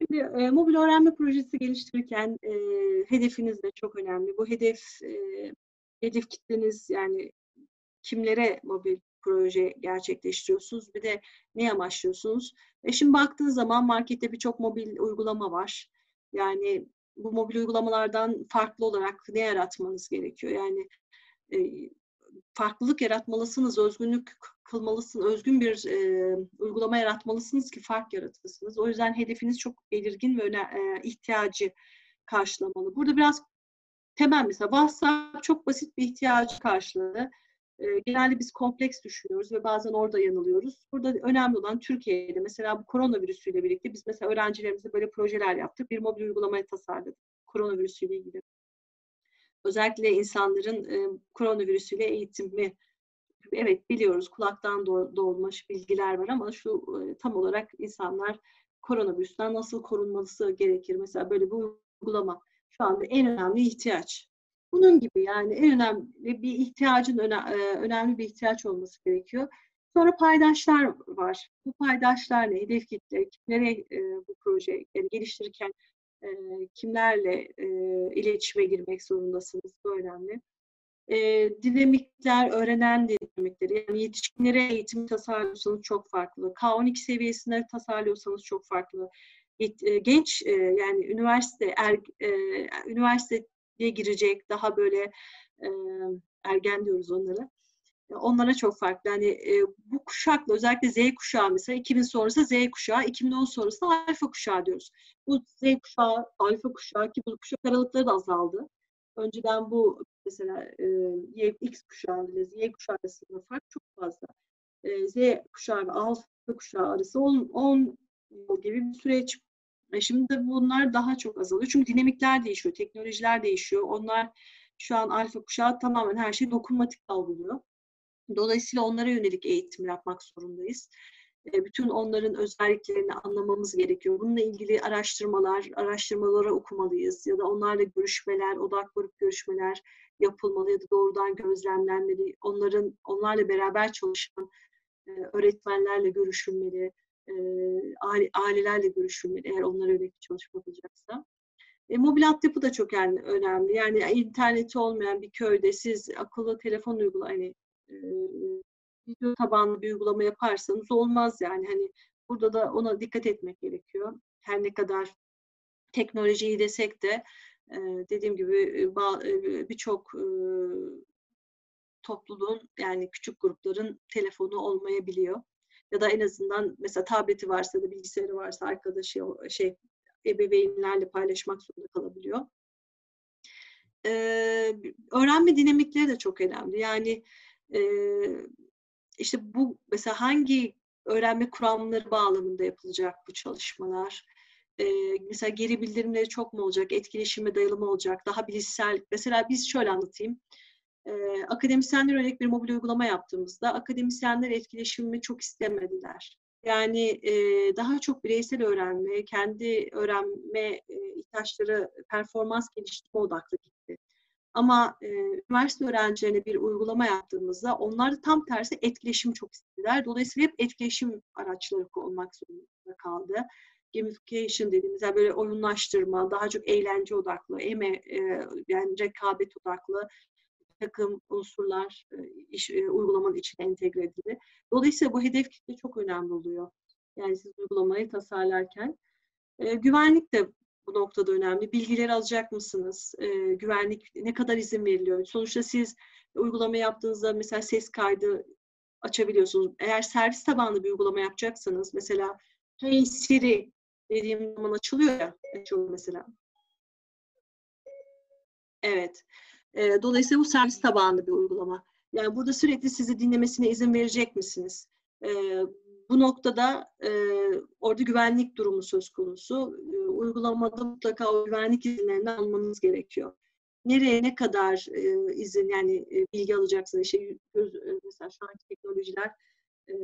Şimdi e, mobil öğrenme projesi geliştirirken e, hedefiniz de çok önemli. Bu hedef e, hedef kitleniz yani kimlere mobil proje gerçekleştiriyorsunuz bir de ne amaçlıyorsunuz? E şimdi baktığınız zaman markette birçok mobil uygulama var. Yani bu mobil uygulamalardan farklı olarak ne yaratmanız gerekiyor? Yani e, farklılık yaratmalısınız, özgünlük kılmalısınız, özgün bir e, uygulama yaratmalısınız ki fark yaratırsınız. O yüzden hedefiniz çok belirgin ve öne, e, ihtiyacı karşılamalı. Burada biraz temel mesela WhatsApp çok basit bir ihtiyacı karşıladı. E, genelde biz kompleks düşünüyoruz ve bazen orada yanılıyoruz. Burada önemli olan Türkiye'de mesela bu koronavirüsüyle birlikte biz mesela öğrencilerimize böyle projeler yaptık. Bir mobil uygulamayı tasarladık koronavirüsüyle ilgili. Özellikle insanların e, koronavirüsüyle eğitimi evet biliyoruz kulaktan doğulmuş bilgiler var ama şu e, tam olarak insanlar koronavirüsten nasıl korunması gerekir? Mesela böyle bir uygulama şu anda en önemli ihtiyaç. Bunun gibi yani en önemli bir ihtiyacın önemli bir ihtiyaç olması gerekiyor. Sonra paydaşlar var. Bu paydaşlar ne? Hedef kitle, kimlere e, bu proje yani geliştirirken e, kimlerle e, iletişime girmek zorundasınız? Bu önemli. E, dinamikler, öğrenen dinamikleri. Yani yetişkinlere eğitim tasarlıyorsanız çok farklı. K12 seviyesinde tasarlıyorsanız çok farklı. Genç e, yani üniversite, er, e, üniversiteye girecek daha böyle e, ergen diyoruz onlara onlara çok farklı. Yani e, bu kuşakla özellikle Z kuşağı mesela 2000 sonrası Z kuşağı, 2010 sonrası alfa kuşağı diyoruz. Bu Z kuşağı, alfa kuşağı ki bu kuşak aralıkları da azaldı. Önceden bu mesela e, X kuşağı ile Z kuşağı arasında fark çok fazla. E, Z kuşağı ve alfa kuşağı arası 10, 10 yıl gibi bir süreç. E, şimdi bunlar daha çok azalıyor. Çünkü dinamikler değişiyor, teknolojiler değişiyor. Onlar şu an alfa kuşağı tamamen her şeyi dokunmatik algılıyor. Dolayısıyla onlara yönelik eğitim yapmak zorundayız. Bütün onların özelliklerini anlamamız gerekiyor. Bununla ilgili araştırmalar, araştırmaları okumalıyız ya da onlarla görüşmeler, odak grup görüşmeler yapılmalı ya da doğrudan gözlemlenmeli. Onların onlarla beraber çalışan öğretmenlerle görüşülmeli, ailelerle görüşülmeli eğer onlara yönelik çalışma yapılacaksa. E, mobil altyapı da çok yani önemli. Yani interneti olmayan bir köyde siz akıllı telefon uygulamayı hani video tabanlı bir uygulama yaparsanız olmaz yani. Hani burada da ona dikkat etmek gerekiyor. Her ne kadar teknolojiyi desek de dediğim gibi birçok topluluğun yani küçük grupların telefonu olmayabiliyor. Ya da en azından mesela tableti varsa da bilgisayarı varsa arkadaşı şey ebeveynlerle paylaşmak zorunda kalabiliyor. Ee, öğrenme dinamikleri de çok önemli. Yani e, işte bu mesela hangi öğrenme kuramları bağlamında yapılacak bu çalışmalar? E, mesela geri bildirimleri çok mu olacak? Etkileşime dayalı mı olacak? Daha bilişsel. Mesela biz şöyle anlatayım. E, akademisyenler örnek bir mobil uygulama yaptığımızda akademisyenler etkileşimi çok istemediler. Yani e, daha çok bireysel öğrenme, kendi öğrenme e, ihtiyaçları performans geliştirme odaklı. Ama e, üniversite öğrencilerine bir uygulama yaptığımızda onlar da tam tersi etkileşim çok istediler. Dolayısıyla hep etkileşim araçları olmak zorunda kaldı. Gamification dediğimiz yani böyle oyunlaştırma, daha çok eğlence odaklı, eme, e, yani rekabet odaklı takım unsurlar e, iş, e, uygulamanın içine entegre edildi. Dolayısıyla bu hedef kitle çok önemli oluyor. Yani siz uygulamayı tasarlarken. E, güvenlik de bu noktada önemli. Bilgileri alacak mısınız? E, güvenlik ne kadar izin veriliyor? Sonuçta siz uygulama yaptığınızda mesela ses kaydı açabiliyorsunuz. Eğer servis tabanlı bir uygulama yapacaksanız mesela Hey Siri dediğim zaman açılıyor ya açılıyor mesela. Evet. E, dolayısıyla bu servis tabanlı bir uygulama. Yani burada sürekli sizi dinlemesine izin verecek misiniz? E, bu noktada e, orada güvenlik durumu söz konusu. E, uygulamada mutlaka o güvenlik izinlerini almanız gerekiyor. Nereye ne kadar e, izin yani e, bilgi alacaksınız? İşte, göz, e, mesela şu anki teknolojiler e,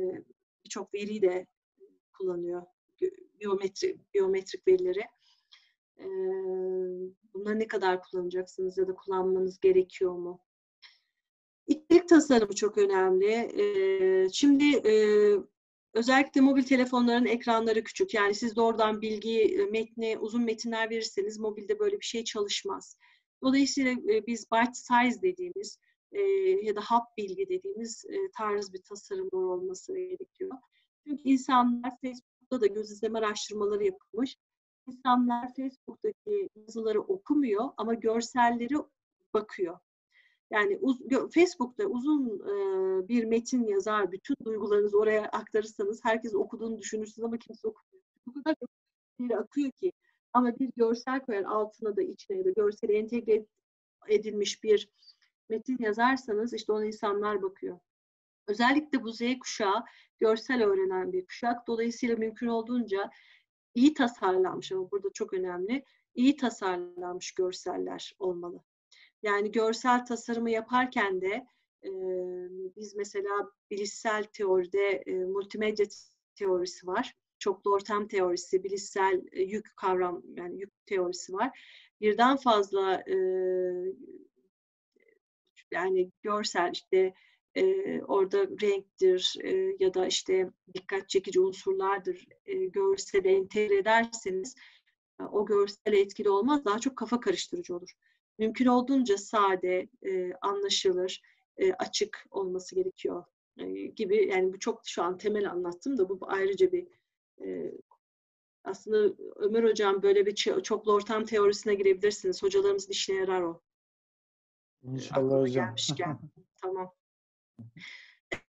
birçok veriyi de kullanıyor. Biyometri, biyometrik verileri. E, bunları ne kadar kullanacaksınız ya da kullanmanız gerekiyor mu? İçerik tasarımı çok önemli. E, şimdi e, Özellikle mobil telefonların ekranları küçük. Yani siz doğrudan bilgi, metni, uzun metinler verirseniz mobilde böyle bir şey çalışmaz. Dolayısıyla biz byte size dediğimiz ya da hap bilgi dediğimiz tarz bir tasarımlar olması gerekiyor. Çünkü insanlar Facebook'ta da göz izleme araştırmaları yapılmış. İnsanlar Facebook'taki yazıları okumuyor ama görselleri bakıyor. Yani uz, Facebook'ta uzun e, bir metin yazar, bütün duygularınızı oraya aktarırsanız herkes okuduğunu düşünürsünüz ama kimse okumuyor. Bu kadar bir akıyor ki. Ama bir görsel koyar altına da içine ya da görsel entegre edilmiş bir metin yazarsanız işte ona insanlar bakıyor. Özellikle bu Z kuşağı görsel öğrenen bir kuşak. Dolayısıyla mümkün olduğunca iyi tasarlanmış ama burada çok önemli, iyi tasarlanmış görseller olmalı. Yani görsel tasarımı yaparken de e, biz mesela bilişsel teoride e, multimedya teorisi var. Çoklu ortam teorisi, bilişsel e, yük kavram yani yük teorisi var. Birden fazla e, yani görsel işte e, orada renktir e, ya da işte dikkat çekici unsurlardır e, görsele entegre ederseniz o görsel etkili olmaz daha çok kafa karıştırıcı olur mümkün olduğunca sade, e, anlaşılır, e, açık olması gerekiyor e, gibi. Yani bu çok şu an temel anlattım da bu ayrıca bir e, aslında Ömer Hocam böyle bir çoklu ortam teorisine girebilirsiniz. Hocalarımızın işine yarar o. İnşallah Aklıma hocam. Gelmişken. tamam.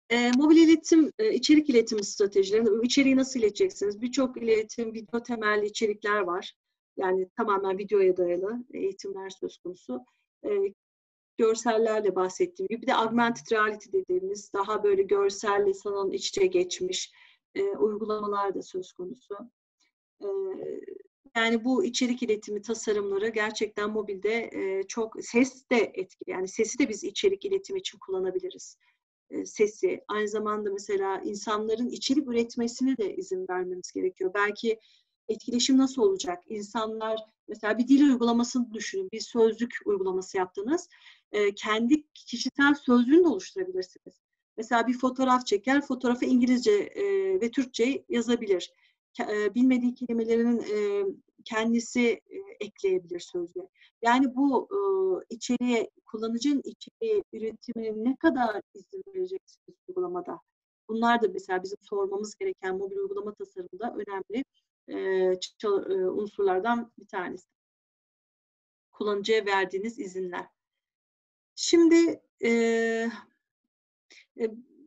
E, mobil iletim, e, içerik iletimi stratejileri. İçeriği nasıl ileteceksiniz? Birçok iletim, video temelli içerikler var. Yani tamamen videoya dayalı eğitimler söz konusu. E, görsellerle bahsettiğim gibi bir de augmented reality dediğimiz daha böyle görselle sanal iç içe geçmiş e, uygulamalar da söz konusu. E, yani bu içerik iletimi tasarımları gerçekten mobilde e, çok ses de etkili. Yani sesi de biz içerik iletimi için kullanabiliriz. E, sesi. Aynı zamanda mesela insanların içerik üretmesine de izin vermemiz gerekiyor. Belki etkileşim nasıl olacak? İnsanlar mesela bir dil uygulamasını düşünün. Bir sözlük uygulaması yaptınız. E, kendi kişisel sözlüğünü de oluşturabilirsiniz. Mesela bir fotoğraf çeker, fotoğrafı İngilizce e, ve Türkçe yazabilir. E, bilmediği kelimelerin e, kendisi e, ekleyebilir sözlüğe. Yani bu e, içeriğe, kullanıcının içeriği üretimine ne kadar izin vereceksiniz uygulamada? Bunlar da mesela bizim sormamız gereken mobil uygulama tasarımında önemli unsurlardan bir tanesi. Kullanıcıya verdiğiniz izinler. Şimdi e,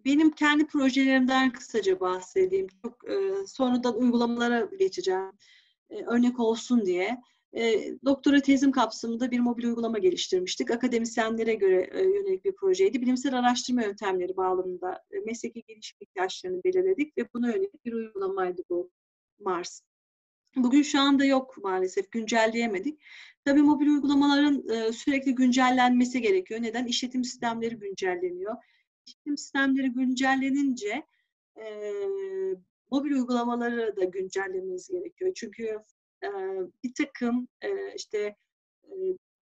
benim kendi projelerimden kısaca bahsedeyim. Çok e, sonradan uygulamalara geçeceğim. E, örnek olsun diye. E, doktora tezim kapsamında bir mobil uygulama geliştirmiştik. Akademisyenlere göre e, yönelik bir projeydi. Bilimsel araştırma yöntemleri bağlamında e, mesleki gelişim ihtiyaçlarını belirledik ve buna yönelik bir uygulamaydı bu Mars. Bugün şu anda yok maalesef, güncelleyemedik. Tabii mobil uygulamaların e, sürekli güncellenmesi gerekiyor. Neden? İşletim sistemleri güncelleniyor. İşletim sistemleri güncellenince e, mobil uygulamaları da güncellememiz gerekiyor. Çünkü e, bir takım e, işte e,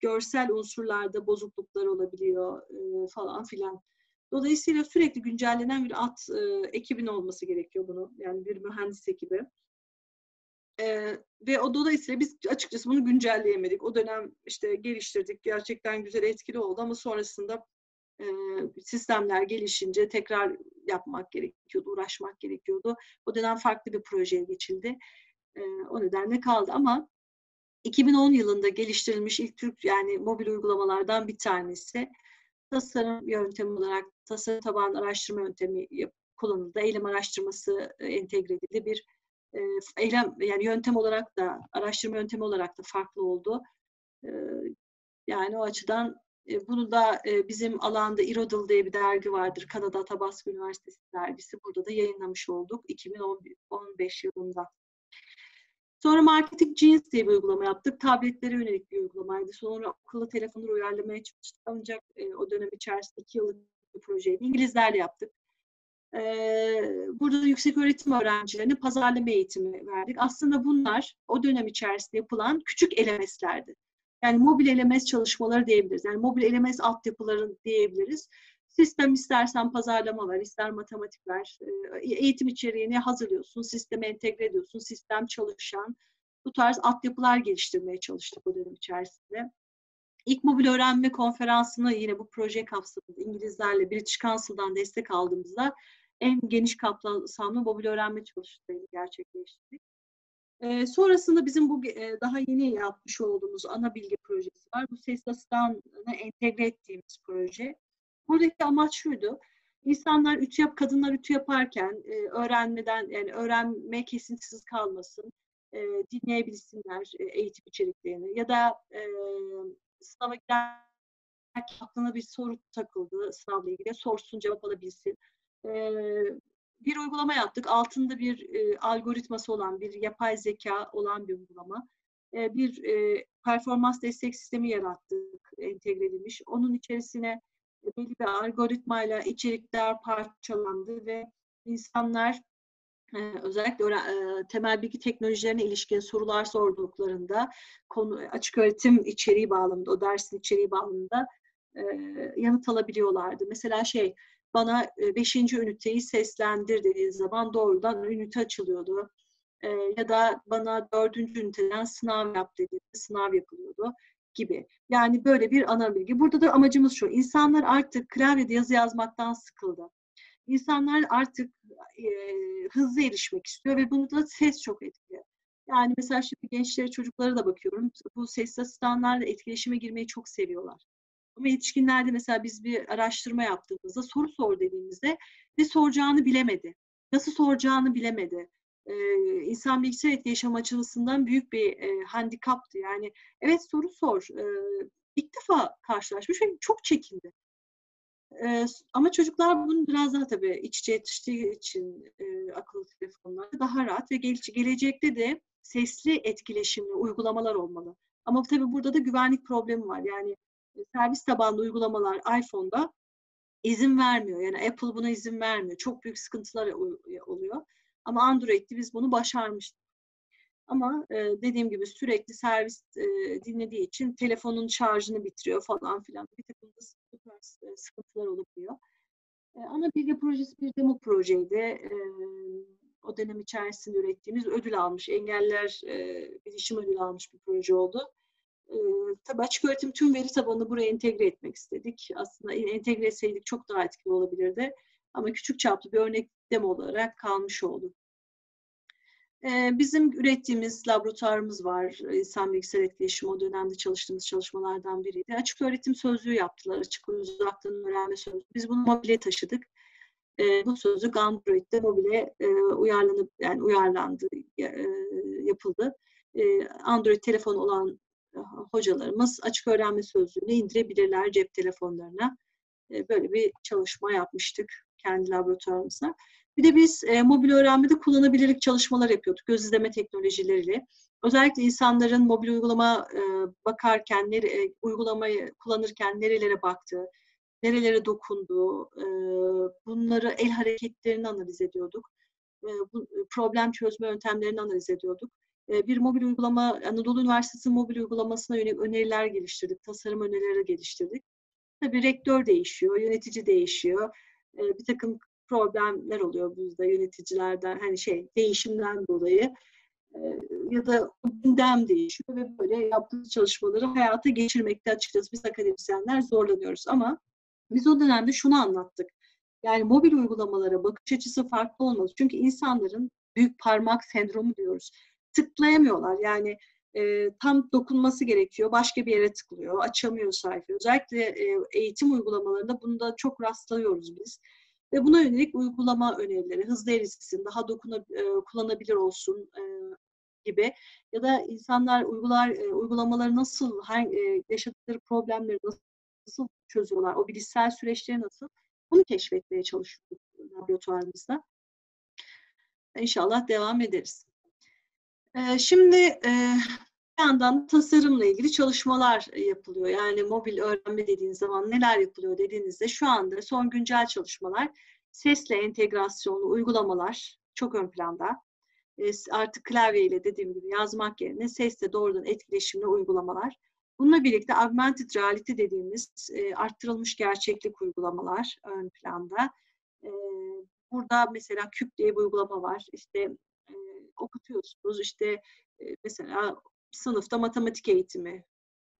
görsel unsurlarda bozukluklar olabiliyor e, falan filan. Dolayısıyla sürekli güncellenen bir at e, ekibin olması gerekiyor bunu. Yani bir mühendis ekibi. E, ve o dolayısıyla biz açıkçası bunu güncelleyemedik. O dönem işte geliştirdik. Gerçekten güzel etkili oldu ama sonrasında e, sistemler gelişince tekrar yapmak gerekiyordu, uğraşmak gerekiyordu. O dönem farklı bir projeye geçildi. E, o nedenle kaldı ama 2010 yılında geliştirilmiş ilk Türk yani mobil uygulamalardan bir tanesi tasarım yöntemi olarak tasarım tabanlı araştırma yöntemi kullanıldı. Eylem araştırması entegre edildi. Bir eylem yani yöntem olarak da araştırma yöntemi olarak da farklı oldu. Yani o açıdan e, bunu da e, bizim alanda Irodal diye bir dergi vardır. Kanada Tabasco Üniversitesi dergisi. Burada da yayınlamış olduk 2015 yılında. Sonra Marketing Jeans diye bir uygulama yaptık. Tabletlere yönelik bir uygulamaydı. Sonra akıllı telefonları uyarlamaya çalıştık. Ancak e, o dönem içerisinde iki yıllık bir projeydi. İngilizlerle yaptık. Burada yüksek öğretim öğrencilerine pazarlama eğitimi verdik. Aslında bunlar o dönem içerisinde yapılan küçük LMS'lerdi. Yani mobil LMS çalışmaları diyebiliriz. Yani mobil LMS altyapıları diyebiliriz. Sistem istersen pazarlama ver, ister matematik ver. Eğitim içeriğini hazırlıyorsun, sisteme entegre ediyorsun, sistem çalışan bu tarz altyapılar geliştirmeye çalıştık o dönem içerisinde. İlk mobil öğrenme konferansını yine bu proje kapsamında İngilizlerle British Council'dan destek aldığımızda en geniş kapsamlı mobil öğrenme çalışmalarını gerçekleştirdik. E, sonrasında bizim bu e, daha yeni yapmış olduğumuz ana bilgi projesi var. Bu ses asistanını entegre ettiğimiz proje. Buradaki amaç şuydu. İnsanlar ütü yap, kadınlar ütü yaparken e, öğrenmeden, yani öğrenme kesintisiz kalmasın, e, dinleyebilsinler e, eğitim içeriklerini ya da e, sınava giderken aklına bir soru takıldı sınavla ilgili, sorsun cevap alabilsin. E, bir uygulama yaptık. Altında bir e, algoritması olan, bir yapay zeka olan bir uygulama. E, bir e, performans destek sistemi yarattık, entegre edilmiş. Onun içerisine belli bir algoritmayla içerikler parçalandı ve insanlar özellikle temel bilgi teknolojilerine ilişkin sorular sorduklarında konu açık öğretim içeriği bağlamında, o dersin içeriği bağlamında yanıt alabiliyorlardı. Mesela şey bana beşinci üniteyi seslendir dediği zaman doğrudan ünite açılıyordu. Ya da bana dördüncü üniteden sınav yap dediğinde sınav yapılıyordu gibi. Yani böyle bir ana bilgi. Burada da amacımız şu. İnsanlar artık klavyede yazı yazmaktan sıkıldı. İnsanlar artık e, hızlı erişmek istiyor ve bunu da ses çok etkiliyor. Yani mesela şimdi gençlere, çocuklara da bakıyorum. Bu ses asistanlarla etkileşime girmeyi çok seviyorlar. Ama yetişkinlerde mesela biz bir araştırma yaptığımızda soru sor dediğimizde ne soracağını bilemedi. Nasıl soracağını bilemedi e, insan bilgisayar etkileşim açısından büyük bir e, handikaptı. Yani evet soru sor. E, ilk defa karşılaşmış ve çok çekindi. E, ama çocuklar bunu biraz daha tabii iç içe yetiştiği için e, akıllı telefonlarda daha rahat ve gele gelecekte de sesli etkileşimli uygulamalar olmalı. Ama tabii burada da güvenlik problemi var. Yani servis tabanlı uygulamalar iPhone'da izin vermiyor. Yani Apple buna izin vermiyor. Çok büyük sıkıntılar oluyor. Ama Android'de biz bunu başarmıştık. Ama e, dediğim gibi sürekli servis e, dinlediği için telefonun şarjını bitiriyor falan filan. Bir takım da e, sıkıntılar olabiliyor. E, ana bilgi projesi bir demo projeydi. O dönem içerisinde ürettiğimiz ödül almış, engeller e, bilişim ödülü almış bir proje oldu. E, tabii açık öğretim tüm veri tabanını buraya entegre etmek istedik. Aslında entegre etseydik çok daha etkili olabilirdi. Ama küçük çaplı bir örnek demo olarak kalmış oldu. Bizim ürettiğimiz laboratuvarımız var. İnsan bilgisayar etkileşimi o dönemde çalıştığımız çalışmalardan biriydi. Açık öğretim sözlüğü yaptılar. Açık uzaktan öğrenme sözlüğü. Biz bunu mobile taşıdık. Bu sözlük Android'de mobile uyarlanıp yani uyarlandı, yapıldı. Android telefonu olan hocalarımız açık öğrenme sözlüğünü indirebilirler cep telefonlarına. Böyle bir çalışma yapmıştık kendi laboratuvarımızda. Bir de biz e, mobil öğrenmede kullanabilirlik çalışmalar yapıyorduk göz izleme teknolojileriyle. Özellikle insanların mobil uygulama e, bakarken, nere, e, uygulamayı kullanırken nerelere baktığı, nerelere dokunduğu, e, bunları el hareketlerini analiz ediyorduk. e, problem çözme yöntemlerini analiz ediyorduk. Bir mobil uygulama, Anadolu Üniversitesi mobil uygulamasına yönelik öneriler geliştirdik, tasarım önerileri geliştirdik. Tabii rektör değişiyor, yönetici değişiyor. Bir takım problemler oluyor bizde yöneticilerden, hani şey değişimden dolayı ya da gündem değişiyor ve böyle yaptığımız çalışmaları hayata geçirmekte açıkçası biz akademisyenler zorlanıyoruz ama biz o dönemde şunu anlattık. Yani mobil uygulamalara bakış açısı farklı olmalı. Çünkü insanların büyük parmak sendromu diyoruz. Tıklayamıyorlar. Yani e, tam dokunması gerekiyor. Başka bir yere tıklıyor. Açamıyor sayfayı. Özellikle e, eğitim uygulamalarında bunda çok rastlıyoruz biz. Ve buna yönelik uygulama önerileri, hızlı erişsin, daha dokuna, e, kullanabilir olsun e, gibi ya da insanlar uygular e, uygulamaları nasıl, hangi, e, yaşadıkları problemleri nasıl, nasıl çözüyorlar, o bilişsel süreçleri nasıl, bunu keşfetmeye çalışıyoruz laboratuvarımızda. İnşallah devam ederiz. E, şimdi e, bir yandan tasarımla ilgili çalışmalar yapılıyor. Yani mobil öğrenme dediğiniz zaman neler yapılıyor dediğinizde şu anda son güncel çalışmalar sesle entegrasyonlu uygulamalar çok ön planda. Artık klavyeyle dediğim gibi yazmak yerine sesle doğrudan etkileşimli uygulamalar. Bununla birlikte augmented reality dediğimiz arttırılmış gerçeklik uygulamalar ön planda. Burada mesela küp diye bir uygulama var. İşte okutuyorsunuz. İşte mesela sınıfta matematik eğitimi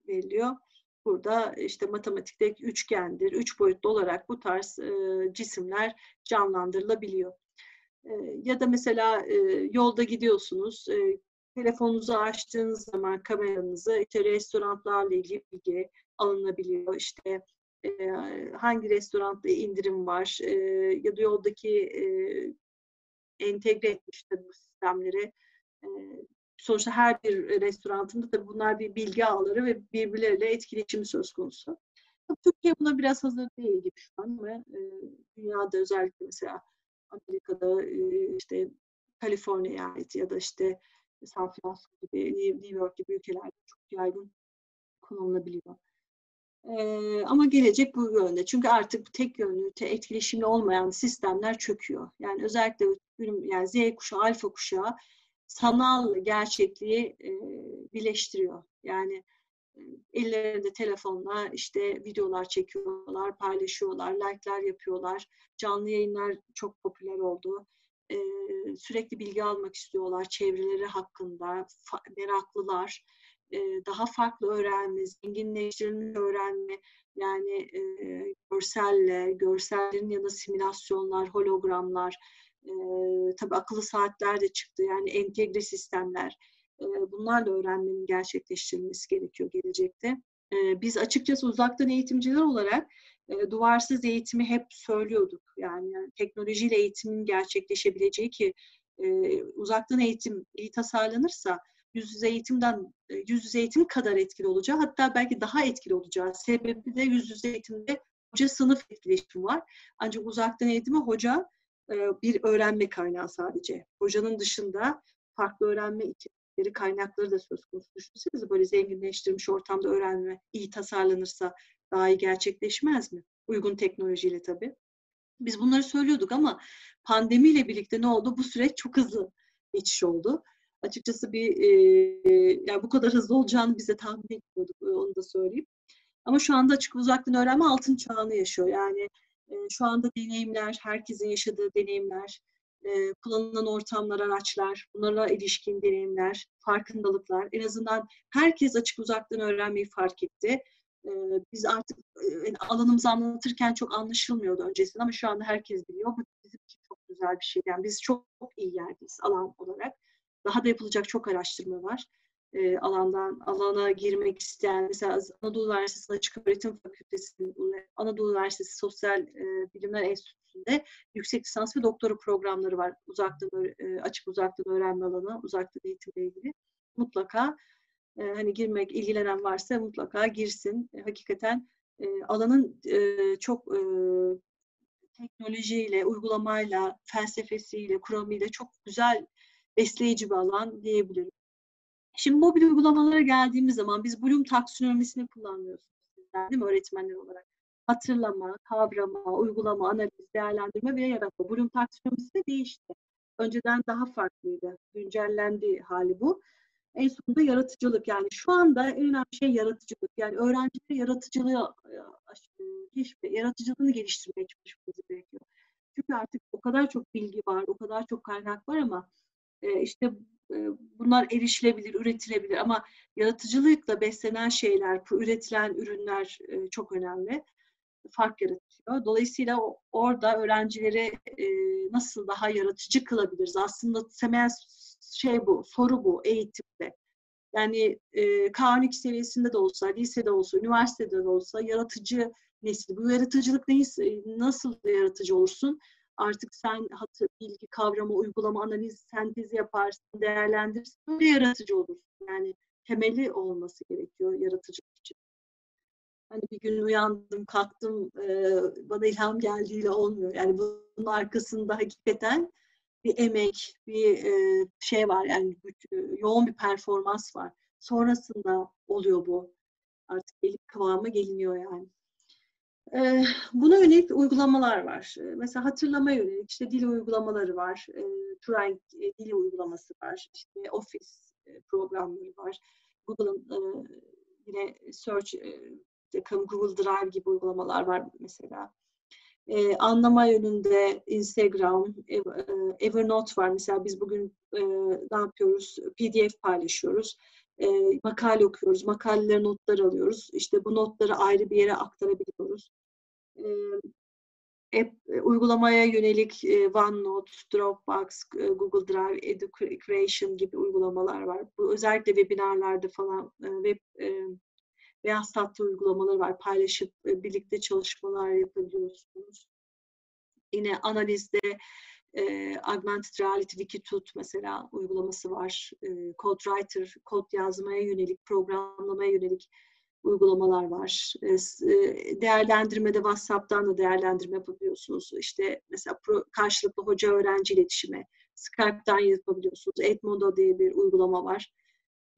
veriliyor. Burada işte matematikte üçgendir, üç boyutlu olarak bu tarz e, cisimler canlandırılabiliyor. E, ya da mesela e, yolda gidiyorsunuz, e, telefonunuzu açtığınız zaman kameranızı işte restoranlarla ilgili bilgi alınabiliyor. İşte e, hangi restoranda indirim var e, ya da yoldaki e, entegre etmiştir bu sistemleri sonuçta her bir restoranında da bunlar bir bilgi ağları ve birbirleriyle etkileşimi söz konusu. Türkiye buna biraz hazır değil gibi şu an ama dünyada özellikle mesela Amerika'da işte Kaliforniya eyaleti ya da işte San Francisco gibi, New York gibi ülkelerde çok yaygın kullanılabiliyor. Ee, ama gelecek bu yönde. Çünkü artık tek yönlü, etkileşimli olmayan sistemler çöküyor. Yani özellikle yani Z kuşağı, alfa kuşağı sanal gerçekliği e, birleştiriyor. Yani e, ellerinde telefonla işte videolar çekiyorlar, paylaşıyorlar, like'lar yapıyorlar. Canlı yayınlar çok popüler oldu. E, sürekli bilgi almak istiyorlar çevreleri hakkında, meraklılar. E, daha farklı öğrenme, zenginleştirilmiş öğrenme, yani e, görselle, görsellerin ya da simülasyonlar, hologramlar, e, tabii akıllı saatler de çıktı. Yani entegre sistemler. E, bunlarla öğrenmenin gerçekleştirilmesi gerekiyor gelecekte. E, biz açıkçası uzaktan eğitimciler olarak e, duvarsız eğitimi hep söylüyorduk. Yani, yani teknolojiyle eğitimin gerçekleşebileceği ki e, uzaktan eğitim iyi tasarlanırsa yüz yüze eğitimden yüz yüze eğitim kadar etkili olacağı hatta belki daha etkili olacağı sebebi de yüz yüze eğitimde hoca sınıf etkileşimi var. Ancak uzaktan eğitimi hoca bir öğrenme kaynağı sadece. Hocanın dışında farklı öğrenme içerikleri, kaynakları da söz konusu. Düşünsenize böyle zenginleştirilmiş ortamda öğrenme iyi tasarlanırsa daha iyi gerçekleşmez mi? Uygun teknolojiyle tabii. Biz bunları söylüyorduk ama pandemiyle birlikte ne oldu? Bu süreç çok hızlı geçiş oldu. Açıkçası bir e, yani bu kadar hızlı olacağını bize tahmin etmiyorduk. Onu da söyleyeyim. Ama şu anda açık uzaktan öğrenme altın çağını yaşıyor. Yani şu anda deneyimler, herkesin yaşadığı deneyimler, kullanılan ortamlar, araçlar, bunlara ilişkin deneyimler, farkındalıklar. En azından herkes açık uzaktan öğrenmeyi fark etti. Biz artık alanımızı anlatırken çok anlaşılmıyordu öncesinde ama şu anda herkes biliyor. Bu bizim için çok güzel bir şey. Yani biz çok iyi yerdeyiz alan olarak. Daha da yapılacak çok araştırma var e, alandan alana girmek isteyen mesela Anadolu Üniversitesi Açık Öğretim Fakültesi'nin Anadolu Üniversitesi Sosyal e, Bilimler Enstitüsü'nde yüksek lisans ve doktora programları var. Uzaktan e, açık uzaktan öğrenme alanı, uzaktan eğitimle ilgili. Mutlaka e, hani girmek ilgilenen varsa mutlaka girsin. E, hakikaten e, alanın e, çok e, teknolojiyle, uygulamayla, felsefesiyle, kuramıyla çok güzel besleyici bir alan diyebilirim. Şimdi mobil uygulamalara geldiğimiz zaman biz Bloom taksonomisini kullanıyoruz değil mi öğretmenler olarak? Hatırlama, kavrama, uygulama, analiz, değerlendirme ve yaratma. Bloom taksonomisi de değişti. önceden daha farklıydı. Güncellendi hali bu. En sonunda yaratıcılık yani şu anda en önemli şey yaratıcılık. Yani öğrenciler yaratıcılığı keşfe, yaratıcılığını geliştirmeye çalışmamız gerekiyor. Çünkü artık o kadar çok bilgi var, o kadar çok kaynak var ama e, işte bunlar erişilebilir, üretilebilir ama yaratıcılıkla beslenen şeyler, üretilen ürünler çok önemli. Fark yaratıyor. Dolayısıyla orada öğrencileri nasıl daha yaratıcı kılabiliriz? Aslında temel şey bu, soru bu eğitimde. Yani e, K12 seviyesinde de olsa, lisede olsa, üniversitede de olsa yaratıcı nesil. Bu yaratıcılık neyse, nasıl yaratıcı olursun? Artık sen hatır, bilgi, kavrama, uygulama, analiz, sentez yaparsın, değerlendirirsin. Böyle yaratıcı olursun. Yani temeli olması gerekiyor yaratıcılık için. Hani bir gün uyandım, kalktım, e, bana ilham geldiğiyle olmuyor. Yani bunun arkasında hakikaten bir emek, bir e, şey var yani yoğun bir performans var. Sonrasında oluyor bu. Artık gelip kıvamı geliniyor yani. Buna yönelik uygulamalar var. Mesela hatırlama yönelik işte dil uygulamaları var. Turing dil uygulaması var. İşte Office programları var. Google'ın yine Search, e, Google Drive gibi uygulamalar var mesela e, anlama yönünde Instagram, Evernote var. Mesela biz bugün e, ne yapıyoruz? PDF paylaşıyoruz. E, makale okuyoruz. Makaleleri notlar alıyoruz. İşte bu notları ayrı bir yere aktarabiliyoruz. App, uygulamaya yönelik e, OneNote, Dropbox, e, Google Drive, Education gibi uygulamalar var. Bu özellikle webinarlarda falan e, web e, beyaz tatlı uygulamaları var. Paylaşıp e, birlikte çalışmalar yapabiliyorsunuz. Yine analizde e, Augmented Reality Wikitut mesela uygulaması var. E, CodeWriter, kod yazmaya yönelik, programlamaya yönelik uygulamalar var. E, e, değerlendirmede WhatsApp'tan da değerlendirme yapabiliyorsunuz. İşte mesela pro, karşılıklı hoca öğrenci iletişimi Skype'tan yapabiliyorsunuz. Edmodo diye bir uygulama var.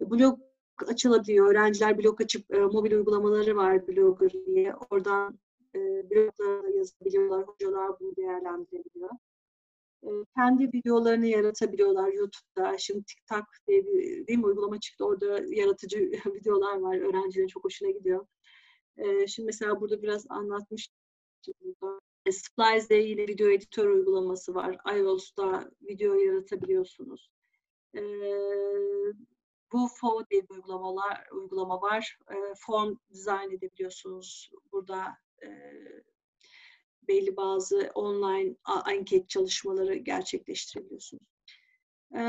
Blog açılabiliyor. Öğrenciler blog açıp e, mobil uygulamaları var Blogger diye. Oradan e, bloglarına yazabiliyorlar. Hocalar bunu değerlendirebiliyor. Kendi videolarını yaratabiliyorlar YouTube'da. Şimdi TikTok diye bir değil mi, uygulama çıktı. Orada yaratıcı videolar var. Öğrencilerin çok hoşuna gidiyor. Şimdi mesela burada biraz anlatmış. Burada. E, Splice diye yine video editör uygulaması var. iOS'ta video yaratabiliyorsunuz. E, WooFo diye bir uygulamalar, uygulama var. Form dizayn edebiliyorsunuz. Burada belli bazı online anket çalışmaları gerçekleştirebiliyorsunuz. E,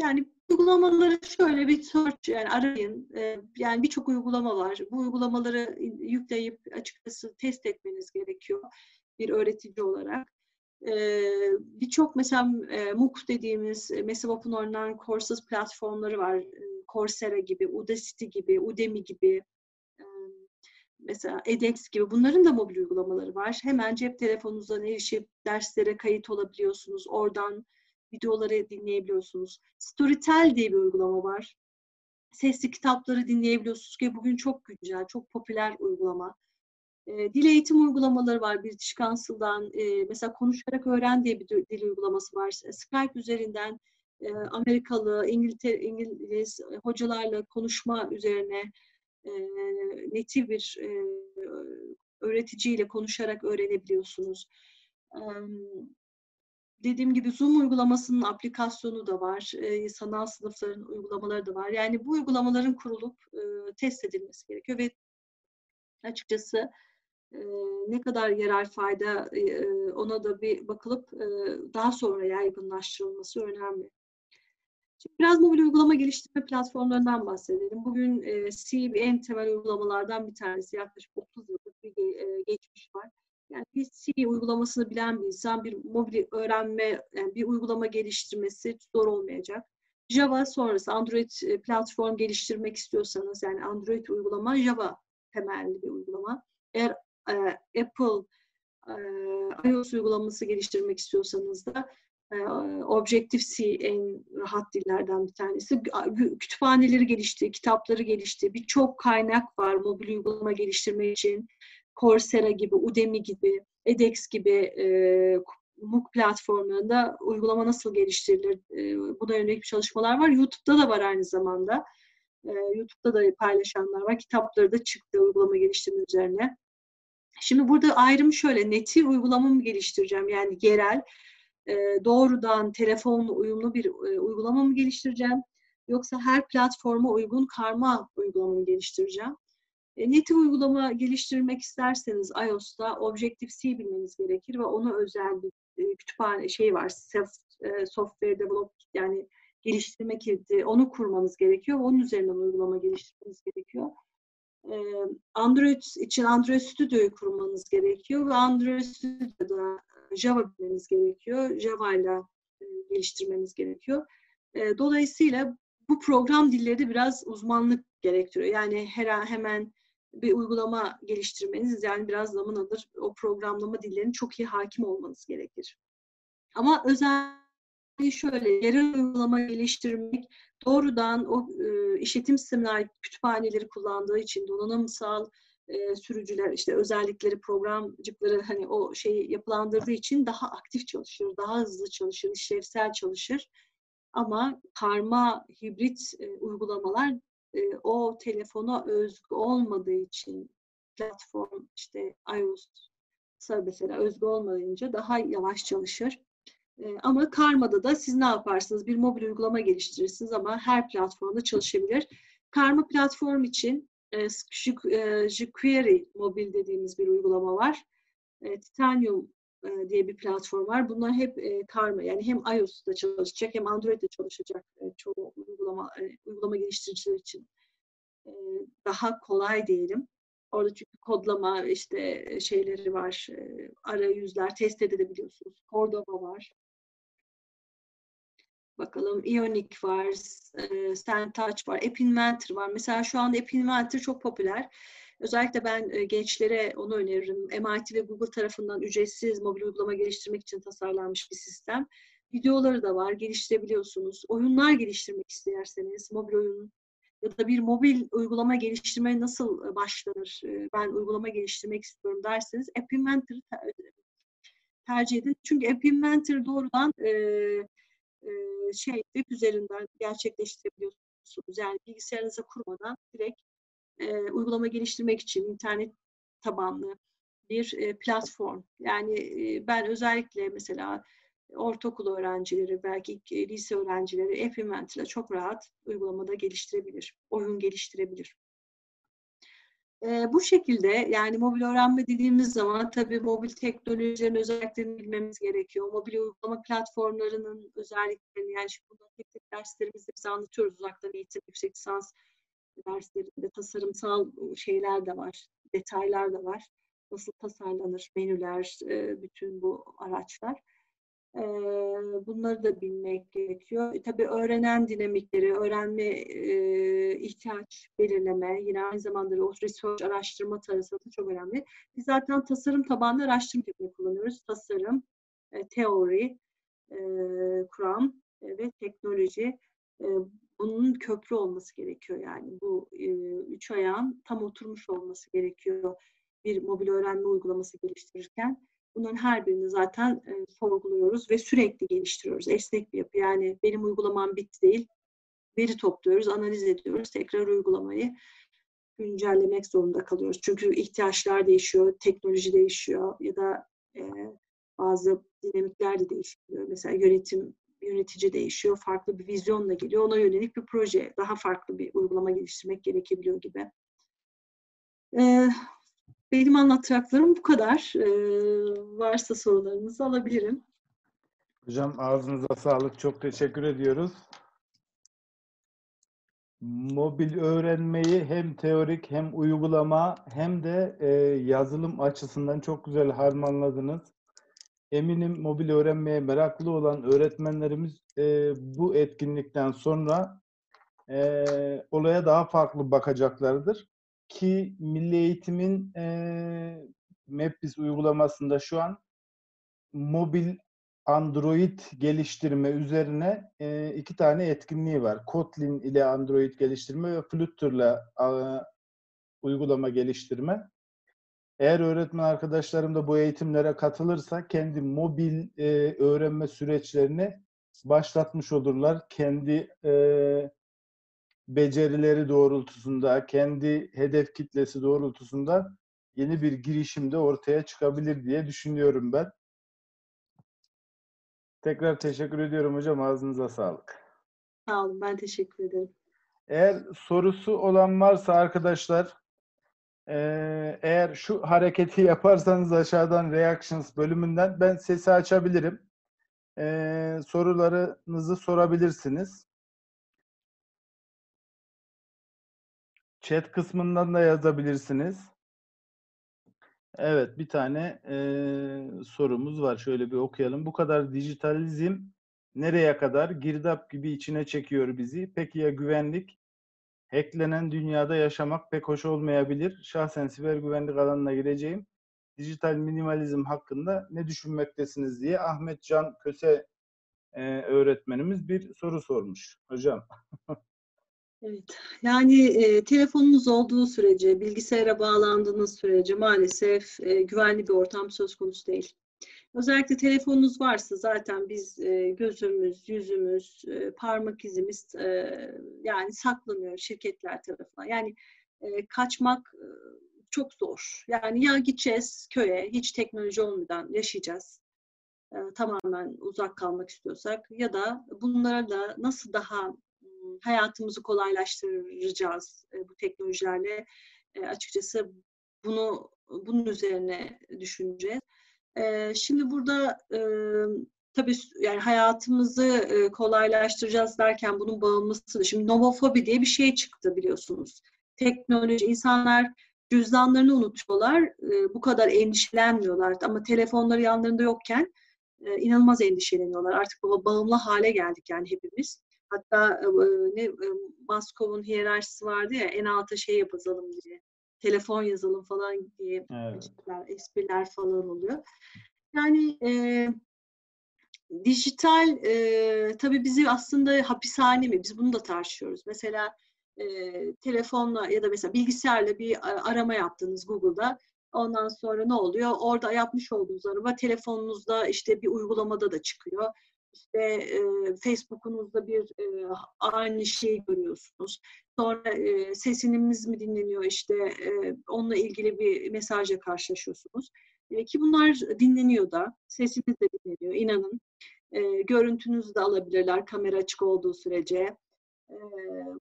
yani uygulamaları şöyle bir search yani arayın. E, yani birçok uygulama var. Bu uygulamaları yükleyip açıkçası test etmeniz gerekiyor bir öğretici olarak birçok mesela e, MOOC dediğimiz Massive Open Online Courses platformları var. Coursera gibi, Udacity gibi, Udemy gibi, mesela edX gibi bunların da mobil uygulamaları var. Hemen cep telefonunuzdan erişip derslere kayıt olabiliyorsunuz. Oradan videoları dinleyebiliyorsunuz. Storytel diye bir uygulama var. Sesli kitapları dinleyebiliyorsunuz ki bugün çok güncel, çok popüler uygulama. E, dil eğitim uygulamaları var British Council'dan. E, mesela konuşarak öğren diye bir dil uygulaması var. Skype üzerinden e, Amerikalı, İngiltere, İngiliz hocalarla konuşma üzerine e, netif bir e, öğreticiyle konuşarak öğrenebiliyorsunuz. E, dediğim gibi Zoom uygulamasının aplikasyonu da var. E, sanal sınıfların uygulamaları da var. Yani bu uygulamaların kurulup e, test edilmesi gerekiyor ve açıkçası ne kadar yarar fayda ona da bir bakılıp daha sonra yaygınlaştırılması önemli. Şimdi biraz mobil uygulama geliştirme platformlarından bahsedelim. Bugün e, C en temel uygulamalardan bir tanesi. Yaklaşık 30 yıllık bir geçmiş var. Yani bir C uygulamasını bilen bir insan bir mobil öğrenme, yani bir uygulama geliştirmesi zor olmayacak. Java sonrası Android platform geliştirmek istiyorsanız yani Android uygulama Java temelli bir uygulama. Eğer e, Apple e, iOS uygulaması geliştirmek istiyorsanız da e, Objective-C en rahat dillerden bir tanesi. Kütüphaneleri gelişti, kitapları gelişti. Birçok kaynak var mobil uygulama geliştirmek için. Coursera gibi, Udemy gibi, edX gibi MOOC platformlarında uygulama nasıl geliştirilir? E, buna yönelik çalışmalar var. YouTube'da da var aynı zamanda. E, YouTube'da da paylaşanlar var. Kitapları da çıktı uygulama geliştirme üzerine. Şimdi burada ayrım şöyle, neti uygulamamı geliştireceğim. Yani yerel, e, doğrudan telefonla uyumlu bir e, uygulama mı geliştireceğim? Yoksa her platforma uygun karma uygulamamı geliştireceğim? E, native uygulama geliştirmek isterseniz iOS'ta Objective-C bilmeniz gerekir ve ona özel bir e, kütüphane şey var. Self e, software develop yani geliştirme kilidi onu kurmanız gerekiyor. Onun üzerinden uygulama geliştirmeniz gerekiyor. Android için Android Studio'yu kurmanız gerekiyor ve Android Studio'da Java bilmeniz gerekiyor. Java ile e, geliştirmeniz gerekiyor. E, dolayısıyla bu program dilleri biraz uzmanlık gerektiriyor. Yani her hemen bir uygulama geliştirmeniz yani biraz zaman alır. O programlama dillerine çok iyi hakim olmanız gerekir. Ama özellikle şöyle yerel uygulama geliştirmek doğrudan o e, işletim sistemine ait kütüphaneleri kullandığı için donanımsal e, sürücüler işte özellikleri programcıkları hani o şeyi yapılandırdığı için daha aktif çalışır, daha hızlı çalışır, işlevsel çalışır. Ama karma hibrit e, uygulamalar e, o telefona özgü olmadığı için platform işte iOS mesela özgü olmayınca daha yavaş çalışır. E, ama Karma'da da siz ne yaparsınız? Bir mobil uygulama geliştirirsiniz ama her platformda çalışabilir. Karma platform için jQuery mobil dediğimiz bir uygulama var. E, Titanium e, diye bir platform var. Bunlar hep e, karma yani hem iOS'ta çalışacak hem Android'de çalışacak e, çoğu uygulama e, uygulama geliştiriciler için e, daha kolay diyelim. Orada çünkü kodlama işte şeyleri var, e, arayüzler test edebiliyorsunuz. Cordova var. Bakalım Ionic var, e, SendTouch var, App Inventor var. Mesela şu anda App Inventor çok popüler. Özellikle ben e, gençlere onu öneririm. MIT ve Google tarafından ücretsiz mobil uygulama geliştirmek için tasarlanmış bir sistem. Videoları da var, geliştirebiliyorsunuz. Oyunlar geliştirmek isterseniz, mobil oyun ya da bir mobil uygulama geliştirmeye nasıl e, başlanır? E, ben uygulama geliştirmek istiyorum derseniz App Inventor'ı tercih edin. Çünkü App Inventor doğrudan e, şey web üzerinden gerçekleştirebiliyorsunuz. Yani bilgisayarınıza kurmadan direkt e, uygulama geliştirmek için internet tabanlı bir e, platform. Yani e, ben özellikle mesela ortaokul öğrencileri, belki lise öğrencileri App Inventor ile çok rahat uygulamada geliştirebilir, oyun geliştirebilir. E, bu şekilde yani mobil öğrenme dediğimiz zaman tabii mobil teknolojilerin özelliklerini bilmemiz gerekiyor. Mobil uygulama platformlarının özelliklerini yani şimdi tek tek derslerimizde biz anlatıyoruz uzaktan eğitim, yüksek lisans derslerinde tasarımsal şeyler de var, detaylar da var. Nasıl tasarlanır menüler, bütün bu araçlar. Bunları da bilmek gerekiyor. Tabii öğrenen dinamikleri, öğrenme ihtiyaç belirleme, yine aynı zamanda o research araştırma tarafı da çok önemli. Biz zaten tasarım tabanlı araştırma tekniği kullanıyoruz. Tasarım, teori, kuram ve teknoloji bunun köprü olması gerekiyor yani. Bu e, üç ayağın tam oturmuş olması gerekiyor bir mobil öğrenme uygulaması geliştirirken. Bunların her birini zaten e, sorguluyoruz ve sürekli geliştiriyoruz. Esnek bir yapı. Yani benim uygulamam bitti değil. Veri topluyoruz, analiz ediyoruz. Tekrar uygulamayı güncellemek zorunda kalıyoruz. Çünkü ihtiyaçlar değişiyor, teknoloji değişiyor ya da e, bazı dinamikler de değişiyor. Mesela yönetim yönetici değişiyor, farklı bir vizyonla geliyor. Ona yönelik bir proje, daha farklı bir uygulama geliştirmek gerekebiliyor gibi. Ee, benim anlatacaklarım bu kadar. Ee, varsa sorularınızı alabilirim. Hocam ağzınıza sağlık. Çok teşekkür ediyoruz. Mobil öğrenmeyi hem teorik hem uygulama hem de e, yazılım açısından çok güzel harmanladınız. Eminim mobil öğrenmeye meraklı olan öğretmenlerimiz e, bu etkinlikten sonra e, olaya daha farklı bakacaklardır. Ki Milli Eğitim'in e, MEPBIS uygulamasında şu an mobil Android geliştirme üzerine e, iki tane etkinliği var. Kotlin ile Android geliştirme ve Flutter ile uygulama geliştirme. eğer öğretmen arkadaşlarım da bu eğitimlere katılırsa kendi mobil e, öğrenme süreçlerini başlatmış olurlar. Kendi e, becerileri doğrultusunda, kendi hedef kitlesi doğrultusunda yeni bir girişimde ortaya çıkabilir diye düşünüyorum ben. Tekrar teşekkür ediyorum hocam. Ağzınıza sağlık. Sağ olun. Ben teşekkür ederim. Eğer sorusu olan varsa arkadaşlar eee, eğer şu hareketi yaparsanız aşağıdan reactions bölümünden ben sesi açabilirim. Eee, sorularınızı sorabilirsiniz. Chat kısmından da yazabilirsiniz. Evet, bir tane eee, sorumuz var. Şöyle bir okuyalım. Bu kadar dijitalizm nereye kadar girdap gibi içine çekiyor bizi? Peki ya güvenlik? Hacklenen dünyada yaşamak pek hoş olmayabilir. Şahsen siber güvenlik alanına gireceğim. Dijital minimalizm hakkında ne düşünmektesiniz diye Ahmet Can Köse eee, öğretmenimiz bir soru sormuş. Hocam. Evet. Yani e, telefonunuz olduğu sürece, bilgisayara bağlandığınız sürece maalesef e, güvenli bir ortam söz konusu değil. Özellikle telefonunuz varsa zaten biz e, gözümüz, yüzümüz, e, parmak izimiz e, yani saklanıyor şirketler tarafından. Yani e, kaçmak e, çok zor. Yani ya gideceğiz köye, hiç teknoloji olmadan yaşayacağız. E, tamamen uzak kalmak istiyorsak ya da bunlara da nasıl daha hayatımızı kolaylaştıracağız e, bu teknolojilerle E, açıkçası bunu bunun üzerine düşüneceğiz. E, şimdi burada e, tabii yani hayatımızı e, kolaylaştıracağız derken bunun bağımlısı da şimdi nomofobi diye bir şey çıktı biliyorsunuz. Teknoloji insanlar cüzdanlarını unutuyorlar. e, bu kadar endişelenmiyorlar ama telefonları yanlarında yokken e, inanılmaz endişeleniyorlar. Artık baba bağımlı hale geldik yani hepimiz. Hatta e, ne e, Maskov'un hiyerarşisi vardı ya en alta şey yapalım diye. Telefon yazalım falan diye Evet. espriler, espriler falan oluyor. Yani e, dijital e, tabii bizi aslında hapishane mi? Biz bunu da tartışıyoruz. Mesela e, telefonla ya da mesela bilgisayarla bir a- arama yaptınız Google'da. Ondan sonra ne oluyor? Orada yapmış olduğunuz arama telefonunuzda işte bir uygulamada da çıkıyor. İşte e, Facebook'unuzda bir e, aynı şeyi görüyorsunuz. Sonra e, sesiniz mi dinleniyor işte e, onunla ilgili bir mesajla karşılaşıyorsunuz. E, ki bunlar dinleniyor da, sesiniz de dinleniyor inanın. E, görüntünüzü de alabilirler kamera açık olduğu sürece. E,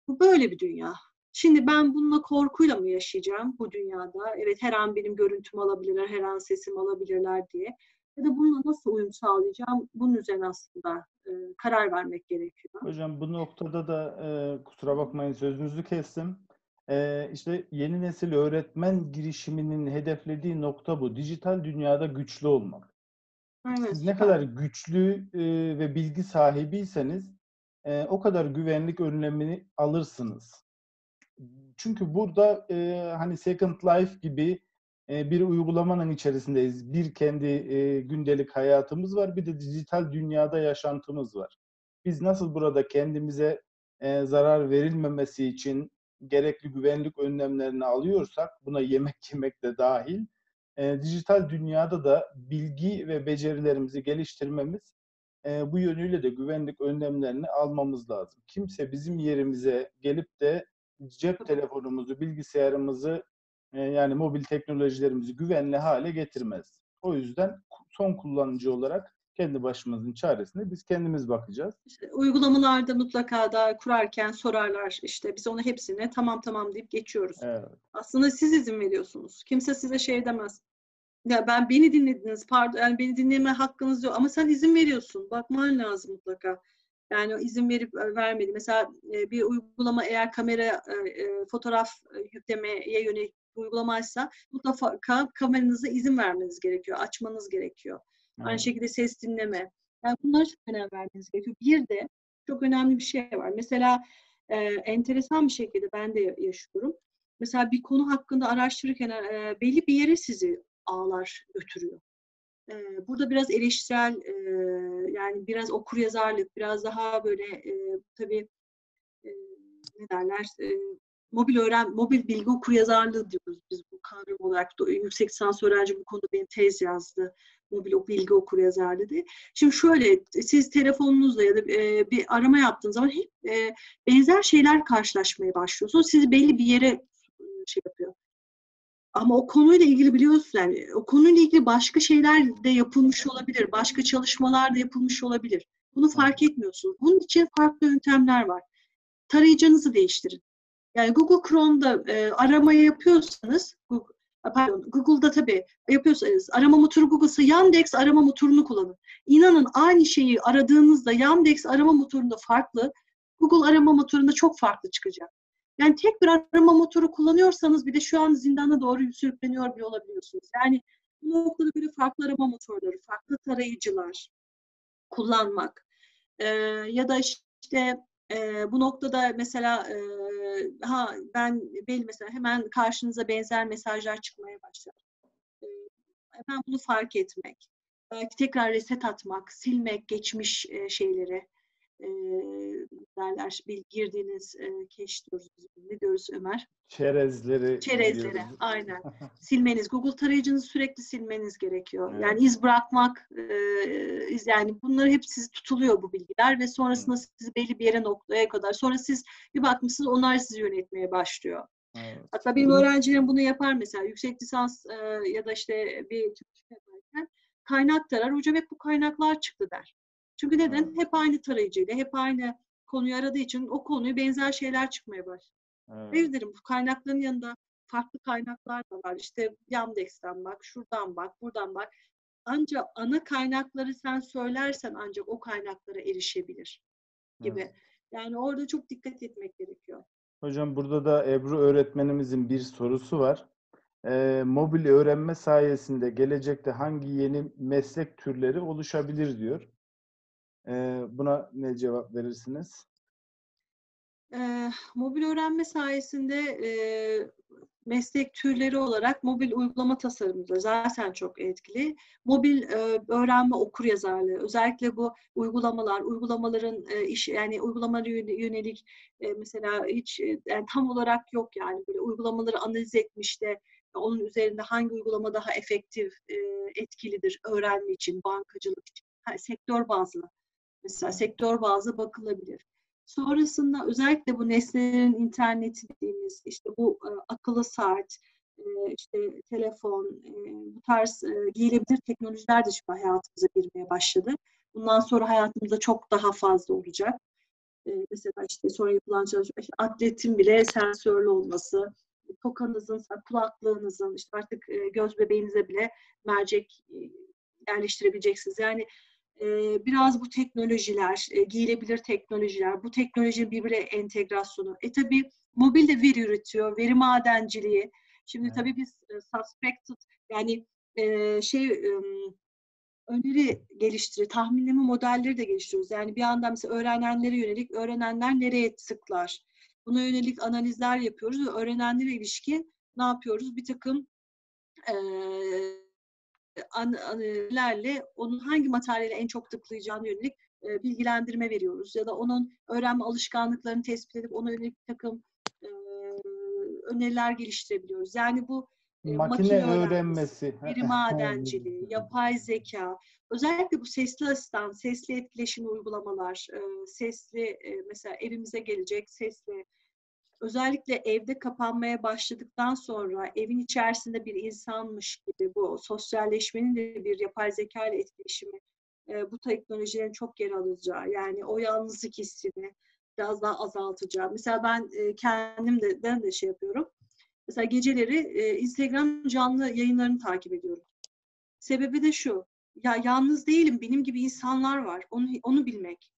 bu böyle bir dünya. Şimdi ben bununla korkuyla mı yaşayacağım bu dünyada? Evet her an benim görüntümü alabilirler, her an sesimi alabilirler diye. Ya da bununla nasıl uyum sağlayacağım? Bunun üzerine aslında e, karar vermek gerekiyor. Hocam bu noktada da e, kusura bakmayın sözünüzü kestim. E, işte yeni nesil öğretmen girişiminin hedeflediği nokta bu. Dijital dünyada güçlü olmak. Evet, Siz ne kadar güçlü e, ve bilgi sahibiyseniz e, o kadar güvenlik önlemini alırsınız. Çünkü burada e, hani Second Life gibi bir uygulamanın içerisindeyiz. Bir kendi e, gündelik hayatımız var, bir de dijital dünyada yaşantımız var. Biz nasıl burada kendimize e, zarar verilmemesi için gerekli güvenlik önlemlerini alıyorsak, buna yemek yemek de dahil, e, dijital dünyada da bilgi ve becerilerimizi geliştirmemiz, e, bu yönüyle de güvenlik önlemlerini almamız lazım. Kimse bizim yerimize gelip de cep telefonumuzu, bilgisayarımızı e, yani mobil teknolojilerimizi güvenli hale getirmez. O yüzden son kullanıcı olarak kendi başımızın çaresine biz kendimiz bakacağız. İşte uygulamalarda mutlaka da kurarken sorarlar işte biz onu hepsine tamam tamam deyip geçiyoruz. Evet. Aslında siz izin veriyorsunuz. Kimse size şey demez. Ya ben beni dinlediniz pardon yani beni dinleme hakkınız yok ama sen izin veriyorsun. Bakman lazım mutlaka. Yani o izin verip e, vermedi. Mesela e, bir uygulama eğer kamera fotoğraf yüklemeye yönelik uygulamaysa mutlaka kameranıza izin vermeniz gerekiyor. Açmanız gerekiyor. Aynı Evet. şekilde ses dinleme. Yani bunlara çok önem vermeniz gerekiyor. Bir de çok önemli bir şey var. Mesela e, enteresan bir şekilde ben de yaşıyorum. Mesela bir konu hakkında araştırırken e, belli bir yere sizi ağlar götürüyor. E, burada biraz eleştirel e, yani biraz okur yazarlık, biraz daha böyle e, tabii e, ne derler e, mobil öğren mobil bilgi okur yazarlığı diyoruz biz bu kavram olarak yüksek lisans öğrenci bu konuda benim tez yazdı. Mobil bilgi okur yazar dedi. Şimdi şöyle siz telefonunuzla ya da e, bir arama yaptığınız zaman hep e, benzer şeyler karşılaşmaya başlıyorsunuz. Sizi belli bir yere şey yapıyor. Ama o konuyla ilgili biliyorsun yani o konuyla ilgili başka şeyler de yapılmış olabilir. Başka çalışmalar da yapılmış olabilir. Bunu fark etmiyorsunuz. Bunun için farklı yöntemler var. Tarayıcınızı değiştirin. Yani Google Chrome'da e, arama yapıyorsanız, Google, pardon, Google'da tabii yapıyorsanız arama motoru Google'sa Yandex arama motorunu kullanın. İnanın aynı şeyi aradığınızda Yandex arama motorunda farklı, Google arama motorunda çok farklı çıkacak. Yani tek bir arama motoru kullanıyorsanız bir de şu an zindana doğru sürükleniyor bile olabiliyorsunuz. Yani bu noktada böyle farklı arama motorları, farklı tarayıcılar kullanmak ee, ya da işte e, bu noktada mesela e, ha ben belli mesela hemen karşınıza benzer mesajlar çıkmaya başlar. E, hemen bunu fark etmek. Belki tekrar reset atmak, silmek geçmiş e, şeyleri e, derler bir girdiğiniz e, cache diyoruz ne diyoruz Ömer? Çerezleri. Çerezleri diyoruz. aynen. silmeniz, Google tarayıcınızı sürekli silmeniz gerekiyor. Evet. Yani iz bırakmak, e, iz, yani bunları hep sizi tutuluyor bu bilgiler ve sonrasında sizi belli bir yere noktaya kadar. Sonra siz bir bakmışsınız onlar sizi yönetmeye başlıyor. Evet. Hatta benim öğrencilerim bunu yapar mesela yüksek lisans e, ya da işte bir çalışma yaparken kaynak tarar. Hocam hep bu kaynaklar çıktı der. Çünkü neden? Hep aynı tarayıcıyla, hep aynı konuyu aradığı için o konuyu benzer şeyler çıkmaya başlıyor. Evet. Hayır derim bu kaynakların yanında farklı kaynaklar da var. İşte Yandex'ten bak, şuradan bak, buradan bak. Ancak ana kaynakları sen söylersen ancak o kaynaklara erişebilir gibi. Evet. Yani orada çok dikkat etmek gerekiyor. Hocam burada da Ebru öğretmenimizin bir sorusu var. Ee, mobil öğrenme sayesinde gelecekte hangi yeni meslek türleri oluşabilir diyor. Buna ne cevap verirsiniz? Eee, mobil öğrenme sayesinde eee, meslek türleri olarak mobil uygulama tasarımı zaten çok etkili. Mobil eee, öğrenme okur yazarlığı, özellikle bu uygulamalar, uygulamaların eee, iş yani uygulamalara yöne- yönelik eee, mesela hiç eee, yani tam olarak yok yani böyle uygulamaları analiz etmiş de onun üzerinde hangi uygulama daha efektif, eee, etkilidir öğrenme için, bankacılık için, Ha, sektör bazlı. Mesela sektör bazlı bakılabilir. Sonrasında özellikle bu nesnelerin interneti dediğimiz işte bu e, akıllı saat, e, işte telefon, e, bu tarz e, giyilebilir teknolojiler de şimdi hayatımıza girmeye başladı. Bundan sonra hayatımızda çok daha fazla olacak. E, mesela işte sonra yapılan çalışma, işte atletin bile sensörlü olması, tokanızın, kulaklığınızın, işte artık e, göz bebeğinize bile mercek e, yerleştirebileceksiniz. Yani biraz bu teknolojiler, e, giyilebilir teknolojiler, bu teknolojinin birbirine entegrasyonu. E tabi mobil de veri üretiyor, veri madenciliği. Şimdi Evet. tabii biz e, suspected yani e, şey öneri geliştiriyor, tahminleme modelleri de geliştiriyoruz. Yani bir yandan mesela öğrenenlere yönelik öğrenenler nereye tıklar? Buna yönelik analizler yapıyoruz ve öğrenenlere ilişkin ne yapıyoruz? Bir takım e, an- analizlerle onun hangi materyale en çok tıklayacağını yönelik e, bilgilendirme veriyoruz. Ya da onun öğrenme alışkanlıklarını tespit edip ona yönelik bir takım e, öneriler geliştirebiliyoruz. Yani bu e, Makine öğrenmesi, öğrenmesi. veri madenciliği, yapay zeka, özellikle bu sesli asistan, sesli etkileşim uygulamalar, e, sesli e, mesela evimize gelecek sesli özellikle evde kapanmaya başladıktan sonra evin içerisinde bir insanmış gibi bu sosyalleşmenin de bir yapay zeka ile etkileşimi e, bu teknolojilerin çok yer alacağı yani o yalnızlık hissini biraz daha azaltacağı. Mesela ben e, kendim de, ben de şey yapıyorum. Mesela geceleri e, Instagram canlı yayınlarını takip ediyorum. Sebebi de şu. Ya yalnız değilim. Benim gibi insanlar var. Onu onu bilmek.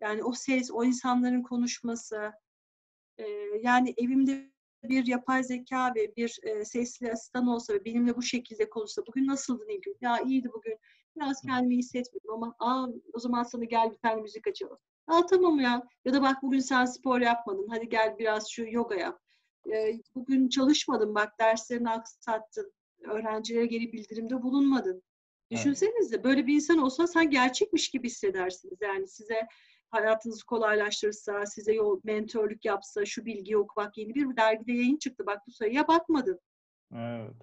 Yani o ses, o insanların konuşması, e, yani evimde bir yapay zeka ve bir e, sesli asistan olsa ve benimle bu şekilde konuşsa bugün nasıldı Nilgün? Ya iyiydi bugün. Biraz kendimi iyi hissetmedim ama aa, o zaman sana gel bir tane müzik açalım. Aa tamam ya. Ya da bak bugün sen spor yapmadın. Hadi gel biraz şu yoga yap. E, bugün çalışmadın bak derslerini aksattın. Öğrencilere geri bildirimde bulunmadın. Düşünsenize böyle bir insan olsa sen gerçekmiş gibi hissedersiniz. Yani size hayatınızı kolaylaştırırsa, size yol mentorluk yapsa, şu bilgiyi oku bak yeni bir dergide yayın çıktı bak bu sayıya bakmadın. Evet.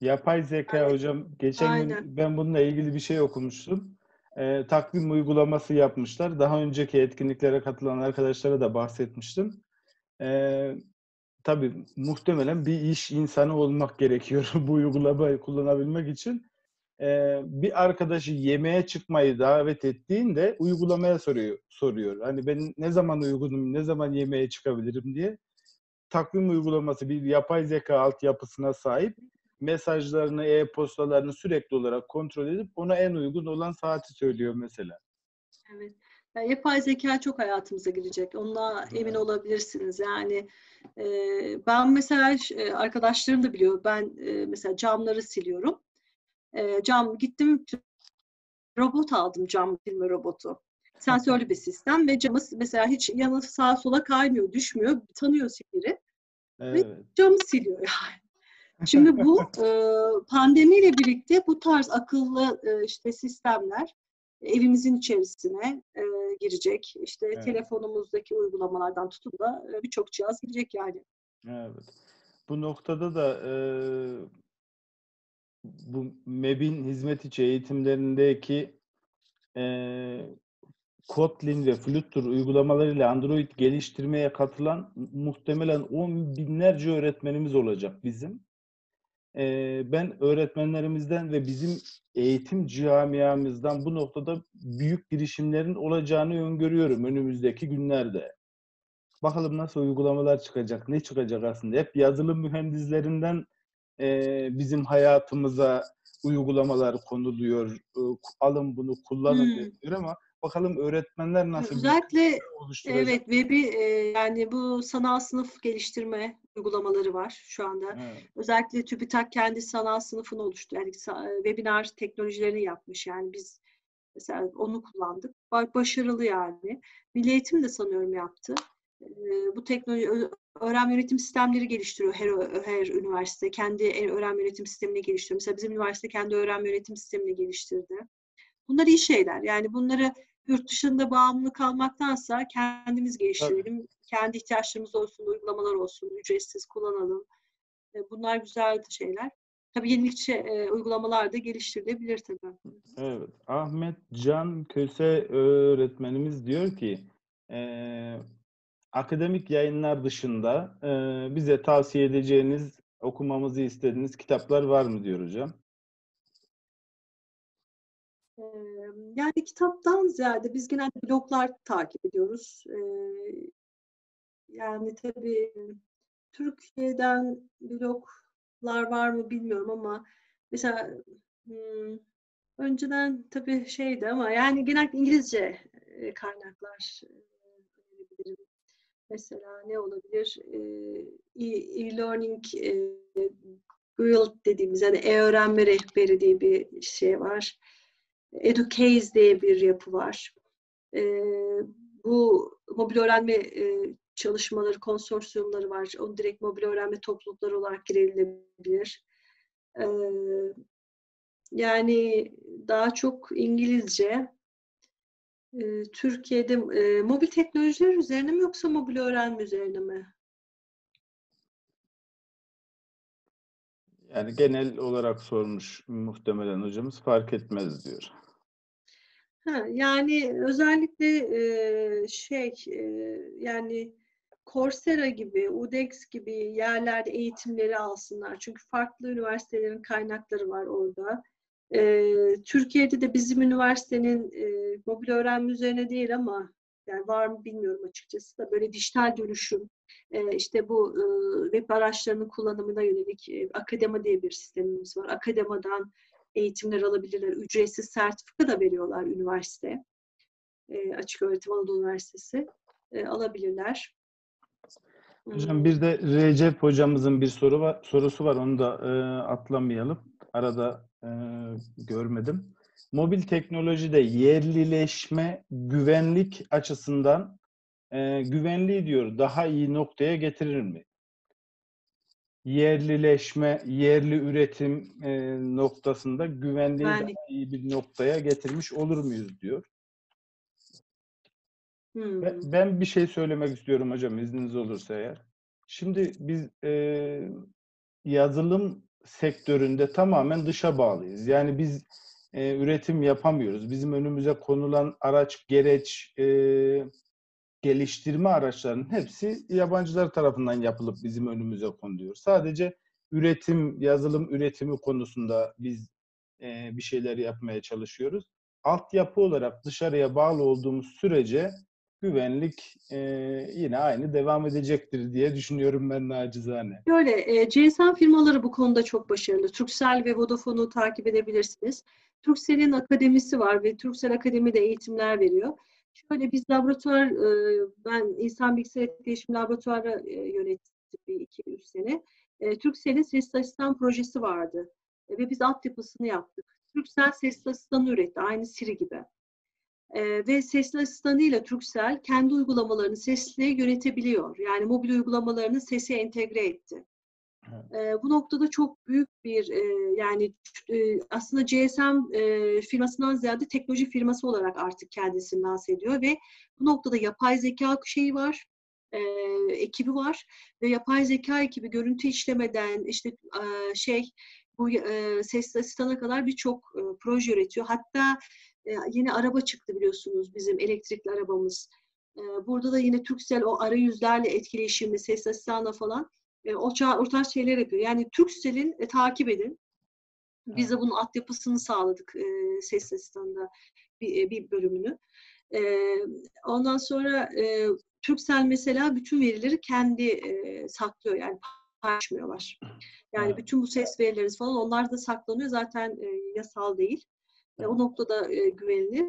Yapay zeka Evet. hocam geçen Aynen. gün ben bununla ilgili bir şey okumuştum. Eee, takvim uygulaması yapmışlar. Daha önceki etkinliklere katılan arkadaşlara da bahsetmiştim. Eee, tabii muhtemelen bir iş insanı olmak gerekiyor bu uygulamayı kullanabilmek için. Eee, bir arkadaşı yemeğe çıkmayı davet ettiğinde uygulamaya soruyor. soruyor. Hani ben ne zaman uygunum, ne zaman yemeğe çıkabilirim diye. Takvim uygulaması bir yapay zeka altyapısına sahip mesajlarını, e-postalarını sürekli olarak kontrol edip ona en uygun olan saati söylüyor mesela. Evet. Ya, yapay zeka çok hayatımıza girecek. Onunla emin Evet. olabilirsiniz. Yani e, ben mesela e, arkadaşlarım da biliyor. Ben e, mesela camları siliyorum. E, cam gittim robot aldım cam silme robotu. Sensörlü bir sistem ve camı mesela hiç yana sağa sola kaymıyor, düşmüyor. Tanıyor siniri. Evet. Camı siliyor yani. Şimdi bu e, pandemiyle birlikte bu tarz akıllı e, işte sistemler evimizin içerisine e, girecek. İşte Evet. telefonumuzdaki uygulamalardan tutun da e, birçok cihaz girecek yani. Evet. Bu noktada da eee, bu MEB'in hizmet içi eğitimlerindeki eee Kotlin ve Flutter uygulamalarıyla Android geliştirmeye katılan muhtemelen on binlerce öğretmenimiz olacak bizim. Eee, ben öğretmenlerimizden ve bizim eğitim camiamızdan bu noktada büyük girişimlerin olacağını öngörüyorum önümüzdeki günlerde. Bakalım nasıl uygulamalar çıkacak, ne çıkacak aslında. Hep yazılım mühendislerinden eee, bizim hayatımıza uygulamalar konuluyor. Iı, Alın bunu kullanın Hmm. deniliyor ama bakalım öğretmenler nasıl bir Özellikle oluşturacak. evet web'i e, yani bu sanal sınıf geliştirme uygulamaları var şu anda. Evet. Özellikle TÜBİTAK kendi sanal sınıfını oluştu. Yani e, webinar teknolojilerini yapmış. Yani biz mesela onu kullandık. Ba- Başarılı yani. Milli Eğitim de sanıyorum yaptı. Ee, Bu teknoloji öğrenme yönetim sistemleri geliştiriyor her her üniversite. Kendi e- öğrenme yönetim sistemini geliştiriyor. Mesela bizim üniversite kendi öğrenme yönetim sistemini geliştirdi. Bunlar iyi şeyler. Yani bunları yurt dışında bağımlı kalmaktansa kendimiz geliştirelim. Kendi ihtiyaçlarımız olsun, uygulamalar olsun, ücretsiz kullanalım. E, Bunlar güzel şeyler. Tabii yenilikçi e, uygulamalar da geliştirilebilir tabii. Evet. Ahmet Can Köse öğretmenimiz diyor ki eee, akademik yayınlar dışında eee, bize tavsiye edeceğiniz, okumamızı istediğiniz kitaplar var mı diyor hocam. Yani kitaptan ziyade biz genelde bloglar takip ediyoruz. Yani tabii Türkiye'den bloglar var mı bilmiyorum ama mesela hmm, önceden tabii şeydi ama yani genellikle İngilizce e, kaynaklar e, önerebilirim. Mesela ne olabilir? Ee, E- E-learning e, Guild dediğimiz yani e-öğrenme rehberi diye bir şey var. Educase diye bir yapı var. Ee, bu mobil öğrenme e, çalışmaları, konsorsiyumları var. O direkt mobil öğrenme toplulukları olarak girilebilir. Ee, yani daha çok İngilizce. Türkiye'de e, mobil teknolojiler üzerine mi yoksa mobil öğrenme üzerine mi? Yani genel olarak sormuş muhtemelen hocamız fark etmez diyor. Ha, yani özellikle e, şey e, yani Coursera gibi, UDEX gibi yerlerde eğitimleri alsınlar. Çünkü farklı üniversitelerin kaynakları var orada. E, Türkiye'de de bizim üniversitenin e, mobil öğrenme üzerine değil ama yani var mı bilmiyorum açıkçası da böyle dijital dönüşüm, e, işte bu e, web araçlarının kullanımına yönelik e, Akadema diye bir sistemimiz var. Akademadan eğitimler alabilirler. Ücretsiz sertifika da veriyorlar üniversite. E, Açık Öğretim Anadolu Üniversitesi. Alabilirler. Hocam bir de Recep hocamızın bir soru var, sorusu var. Onu da atlamayalım. Arada e, görmedim. Mobil teknolojide yerlileşme güvenlik açısından e, güvenliği diyor daha iyi noktaya getirir mi? Yerlileşme, yerli üretim e, noktasında güvenliği daha Güvenlik. iyi bir noktaya getirmiş olur muyuz diyor. hmm. Ben, ben bir şey söylemek istiyorum hocam izniniz olursa eğer. Şimdi biz e, yazılım sektöründe tamamen dışa bağlıyız. Yani biz e, üretim yapamıyoruz. Bizim önümüze konulan araç, gereç, e, geliştirme araçlarının hepsi yabancılar tarafından yapılıp bizim önümüze konuluyor. Sadece üretim, yazılım üretimi konusunda biz e, bir şeyler yapmaya çalışıyoruz. Altyapı olarak dışarıya bağlı olduğumuz sürece güvenlik e, yine aynı devam edecektir diye düşünüyorum ben nacizane. Böyle e, GSM firmaları bu konuda çok başarılı. Turkcell ve Vodafone'u takip edebilirsiniz. Turkcell'in akademisi var ve Turkcell Akademi de eğitimler veriyor. Şöyle biz laboratuvar, e, ben insan bilgisayar etkileşim laboratuvarı e, yönettim bir iki üç sene. E, Turkcell'in ses asistan projesi vardı e, ve biz altyapısını yaptık. Turkcell ses asistanı üretti, aynı Siri gibi. E, ve sesli asistanıyla Turkcell kendi uygulamalarını sesli yönetebiliyor. Yani mobil uygulamalarını sese entegre etti. E, bu noktada çok büyük bir e, yani e, aslında GSM e, firmasından ziyade teknoloji firması olarak artık kendisini lanse ediyor ve bu noktada yapay zeka şeyi var, e, ekibi var ve yapay zeka ekibi görüntü işlemeden işte e, şey bu e, sesli asistana kadar birçok e, proje üretiyor. Hatta e, yeni araba çıktı biliyorsunuz bizim elektrikli arabamız. E, burada da yine Turkcell o arayüzlerle etkileşimli ses asistanla falan e, o, o tarz şeyler yapıyor. Yani Turkcell'in e, takip edin. Biz de bunun altyapısını sağladık e, ses asistanında bir, bir bölümünü. E, ondan sonra e, Turkcell mesela bütün verileri kendi e, saklıyor yani paylaşmıyorlar. Yani bütün bu ses verileriniz falan onlar da saklanıyor zaten e, yasal değil. E, o noktada e, güvenilir.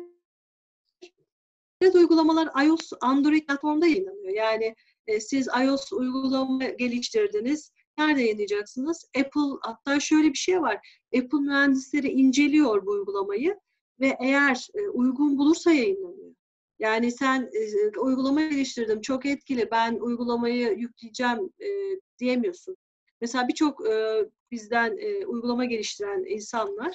Evet uygulamalar iOS, Android platformda yayınlanıyor. Yani e, siz iOS uygulama geliştirdiniz. Nerede yayınlayacaksınız? Apple, hatta şöyle bir şey var. Apple mühendisleri inceliyor bu uygulamayı ve eğer e, uygun bulursa yayınlanıyor. Yani sen e, uygulama geliştirdim, çok etkili, ben uygulamayı yükleyeceğim e, diyemiyorsun. Mesela birçok e, bizden e, uygulama geliştiren insanlar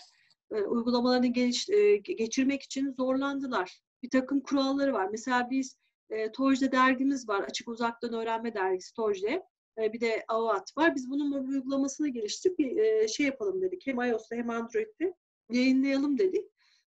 e, uygulamalarını geliş, e, geçirmek için zorlandılar. Bir takım kuralları var. Mesela biz e, Tojde dergimiz var. Açık Uzaktan Öğrenme Dergisi Tojde. E, bir de AVAT var. Biz bunun mobil uygulamasını geliştirip bir e, şey yapalım dedik. Hem iOS'ta hem Android'de yayınlayalım dedik.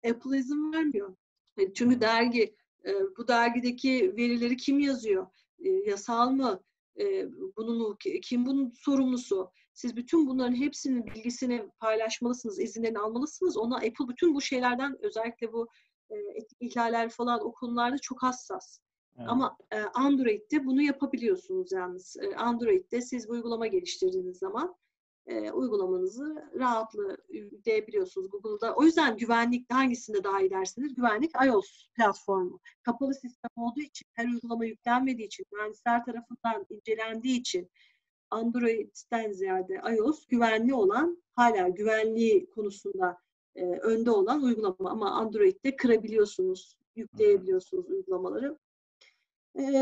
Apple izin vermiyor. Yani çünkü dergi, e, bu dergideki verileri kim yazıyor? E, yasal mı? E, bunun kim bunun sorumlusu? Siz bütün bunların hepsinin bilgisini paylaşmalısınız, izinlerini almalısınız. Ona Apple bütün bu şeylerden özellikle bu e, etik ihlaller falan o konularda çok hassas. Evet. Ama e, Android'de bunu yapabiliyorsunuz yalnız. E, Android'de siz bu uygulama geliştirdiğiniz zaman e, uygulamanızı rahatlıkla yükleyebiliyorsunuz Google'da. O yüzden güvenlik hangisinde daha iyi dersiniz? Güvenlik iOS platformu. Kapalı sistem olduğu için, her uygulama yüklenmediği için, mühendisler tarafından incelendiği için Android'den ziyade iOS güvenli olan, hala güvenliği konusunda e, önde olan uygulama. Ama Android'de kırabiliyorsunuz, yükleyebiliyorsunuz uygulamaları.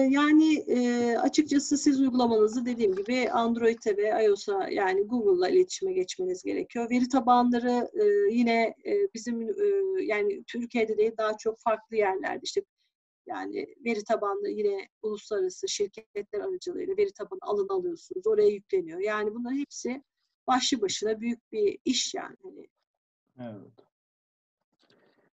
Yani açıkçası siz uygulamanızı dediğim gibi Android'e ve iOS'a yani Google'la iletişime geçmeniz gerekiyor. Veri tabanları yine bizim yani Türkiye'de değil daha çok farklı yerlerde işte yani veri tabanlı yine uluslararası şirketler aracılığıyla veri tabanı alın alıyorsunuz. Oraya yükleniyor. Yani bunların hepsi başlı başına büyük bir iş yani. Hani evet.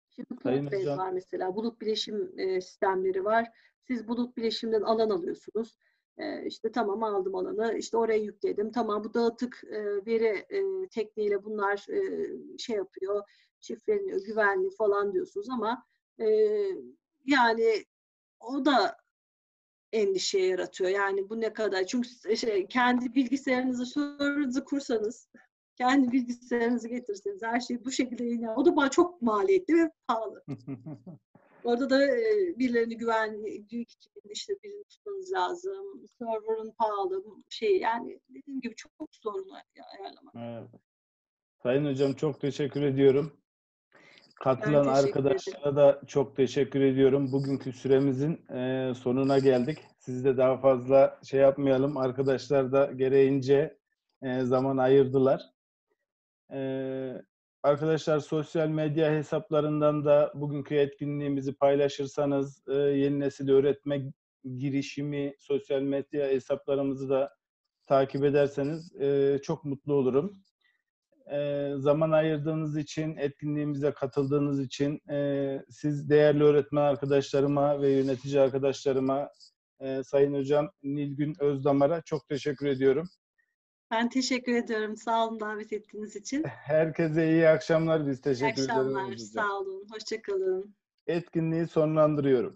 Şimdi Postbase var mesela. Bulut bileşim sistemleri var siz bulut bileşimden alan alıyorsunuz. E, işte tamam aldım alanı, işte oraya yükledim. Tamam bu dağıtık e, veri e, tekniğiyle bunlar e, şey yapıyor, şifreleniyor, güvenli falan diyorsunuz ama e, yani o da endişe yaratıyor. Yani bu ne kadar? Çünkü şey, kendi bilgisayarınızı, server'ınızı kursanız, kendi bilgisayarınızı getirseniz her şey bu şekilde yine o da bana çok maliyetli ve pahalı. Orada da birilerini güvenlik için işte birini tutmanız lazım. Server'ın pahalı şey yani dediğim gibi çok sorun ayarlamak. Evet. Sayın Hocam çok teşekkür ediyorum. Katılan arkadaşlara da çok teşekkür ediyorum. Bugünkü süremizin e, sonuna geldik. Sizi de daha fazla şey yapmayalım. Arkadaşlar da gereğince e, zaman ayırdılar. E, Arkadaşlar sosyal medya hesaplarından da bugünkü etkinliğimizi paylaşırsanız e, yeni nesil öğretme girişimi sosyal medya hesaplarımızı da takip ederseniz e, çok mutlu olurum. E, zaman ayırdığınız için, etkinliğimize katıldığınız için e, siz değerli öğretmen arkadaşlarıma ve yönetici arkadaşlarıma, e, Sayın Hocam Nilgün Özdamar'a çok teşekkür ediyorum. Ben teşekkür ediyorum. Sağ olun davet ettiğiniz için. Herkese iyi akşamlar. Biz İyi teşekkür ederiz. akşamlar. hocam. Sağ olun. Hoşçakalın. Etkinliği sonlandırıyorum.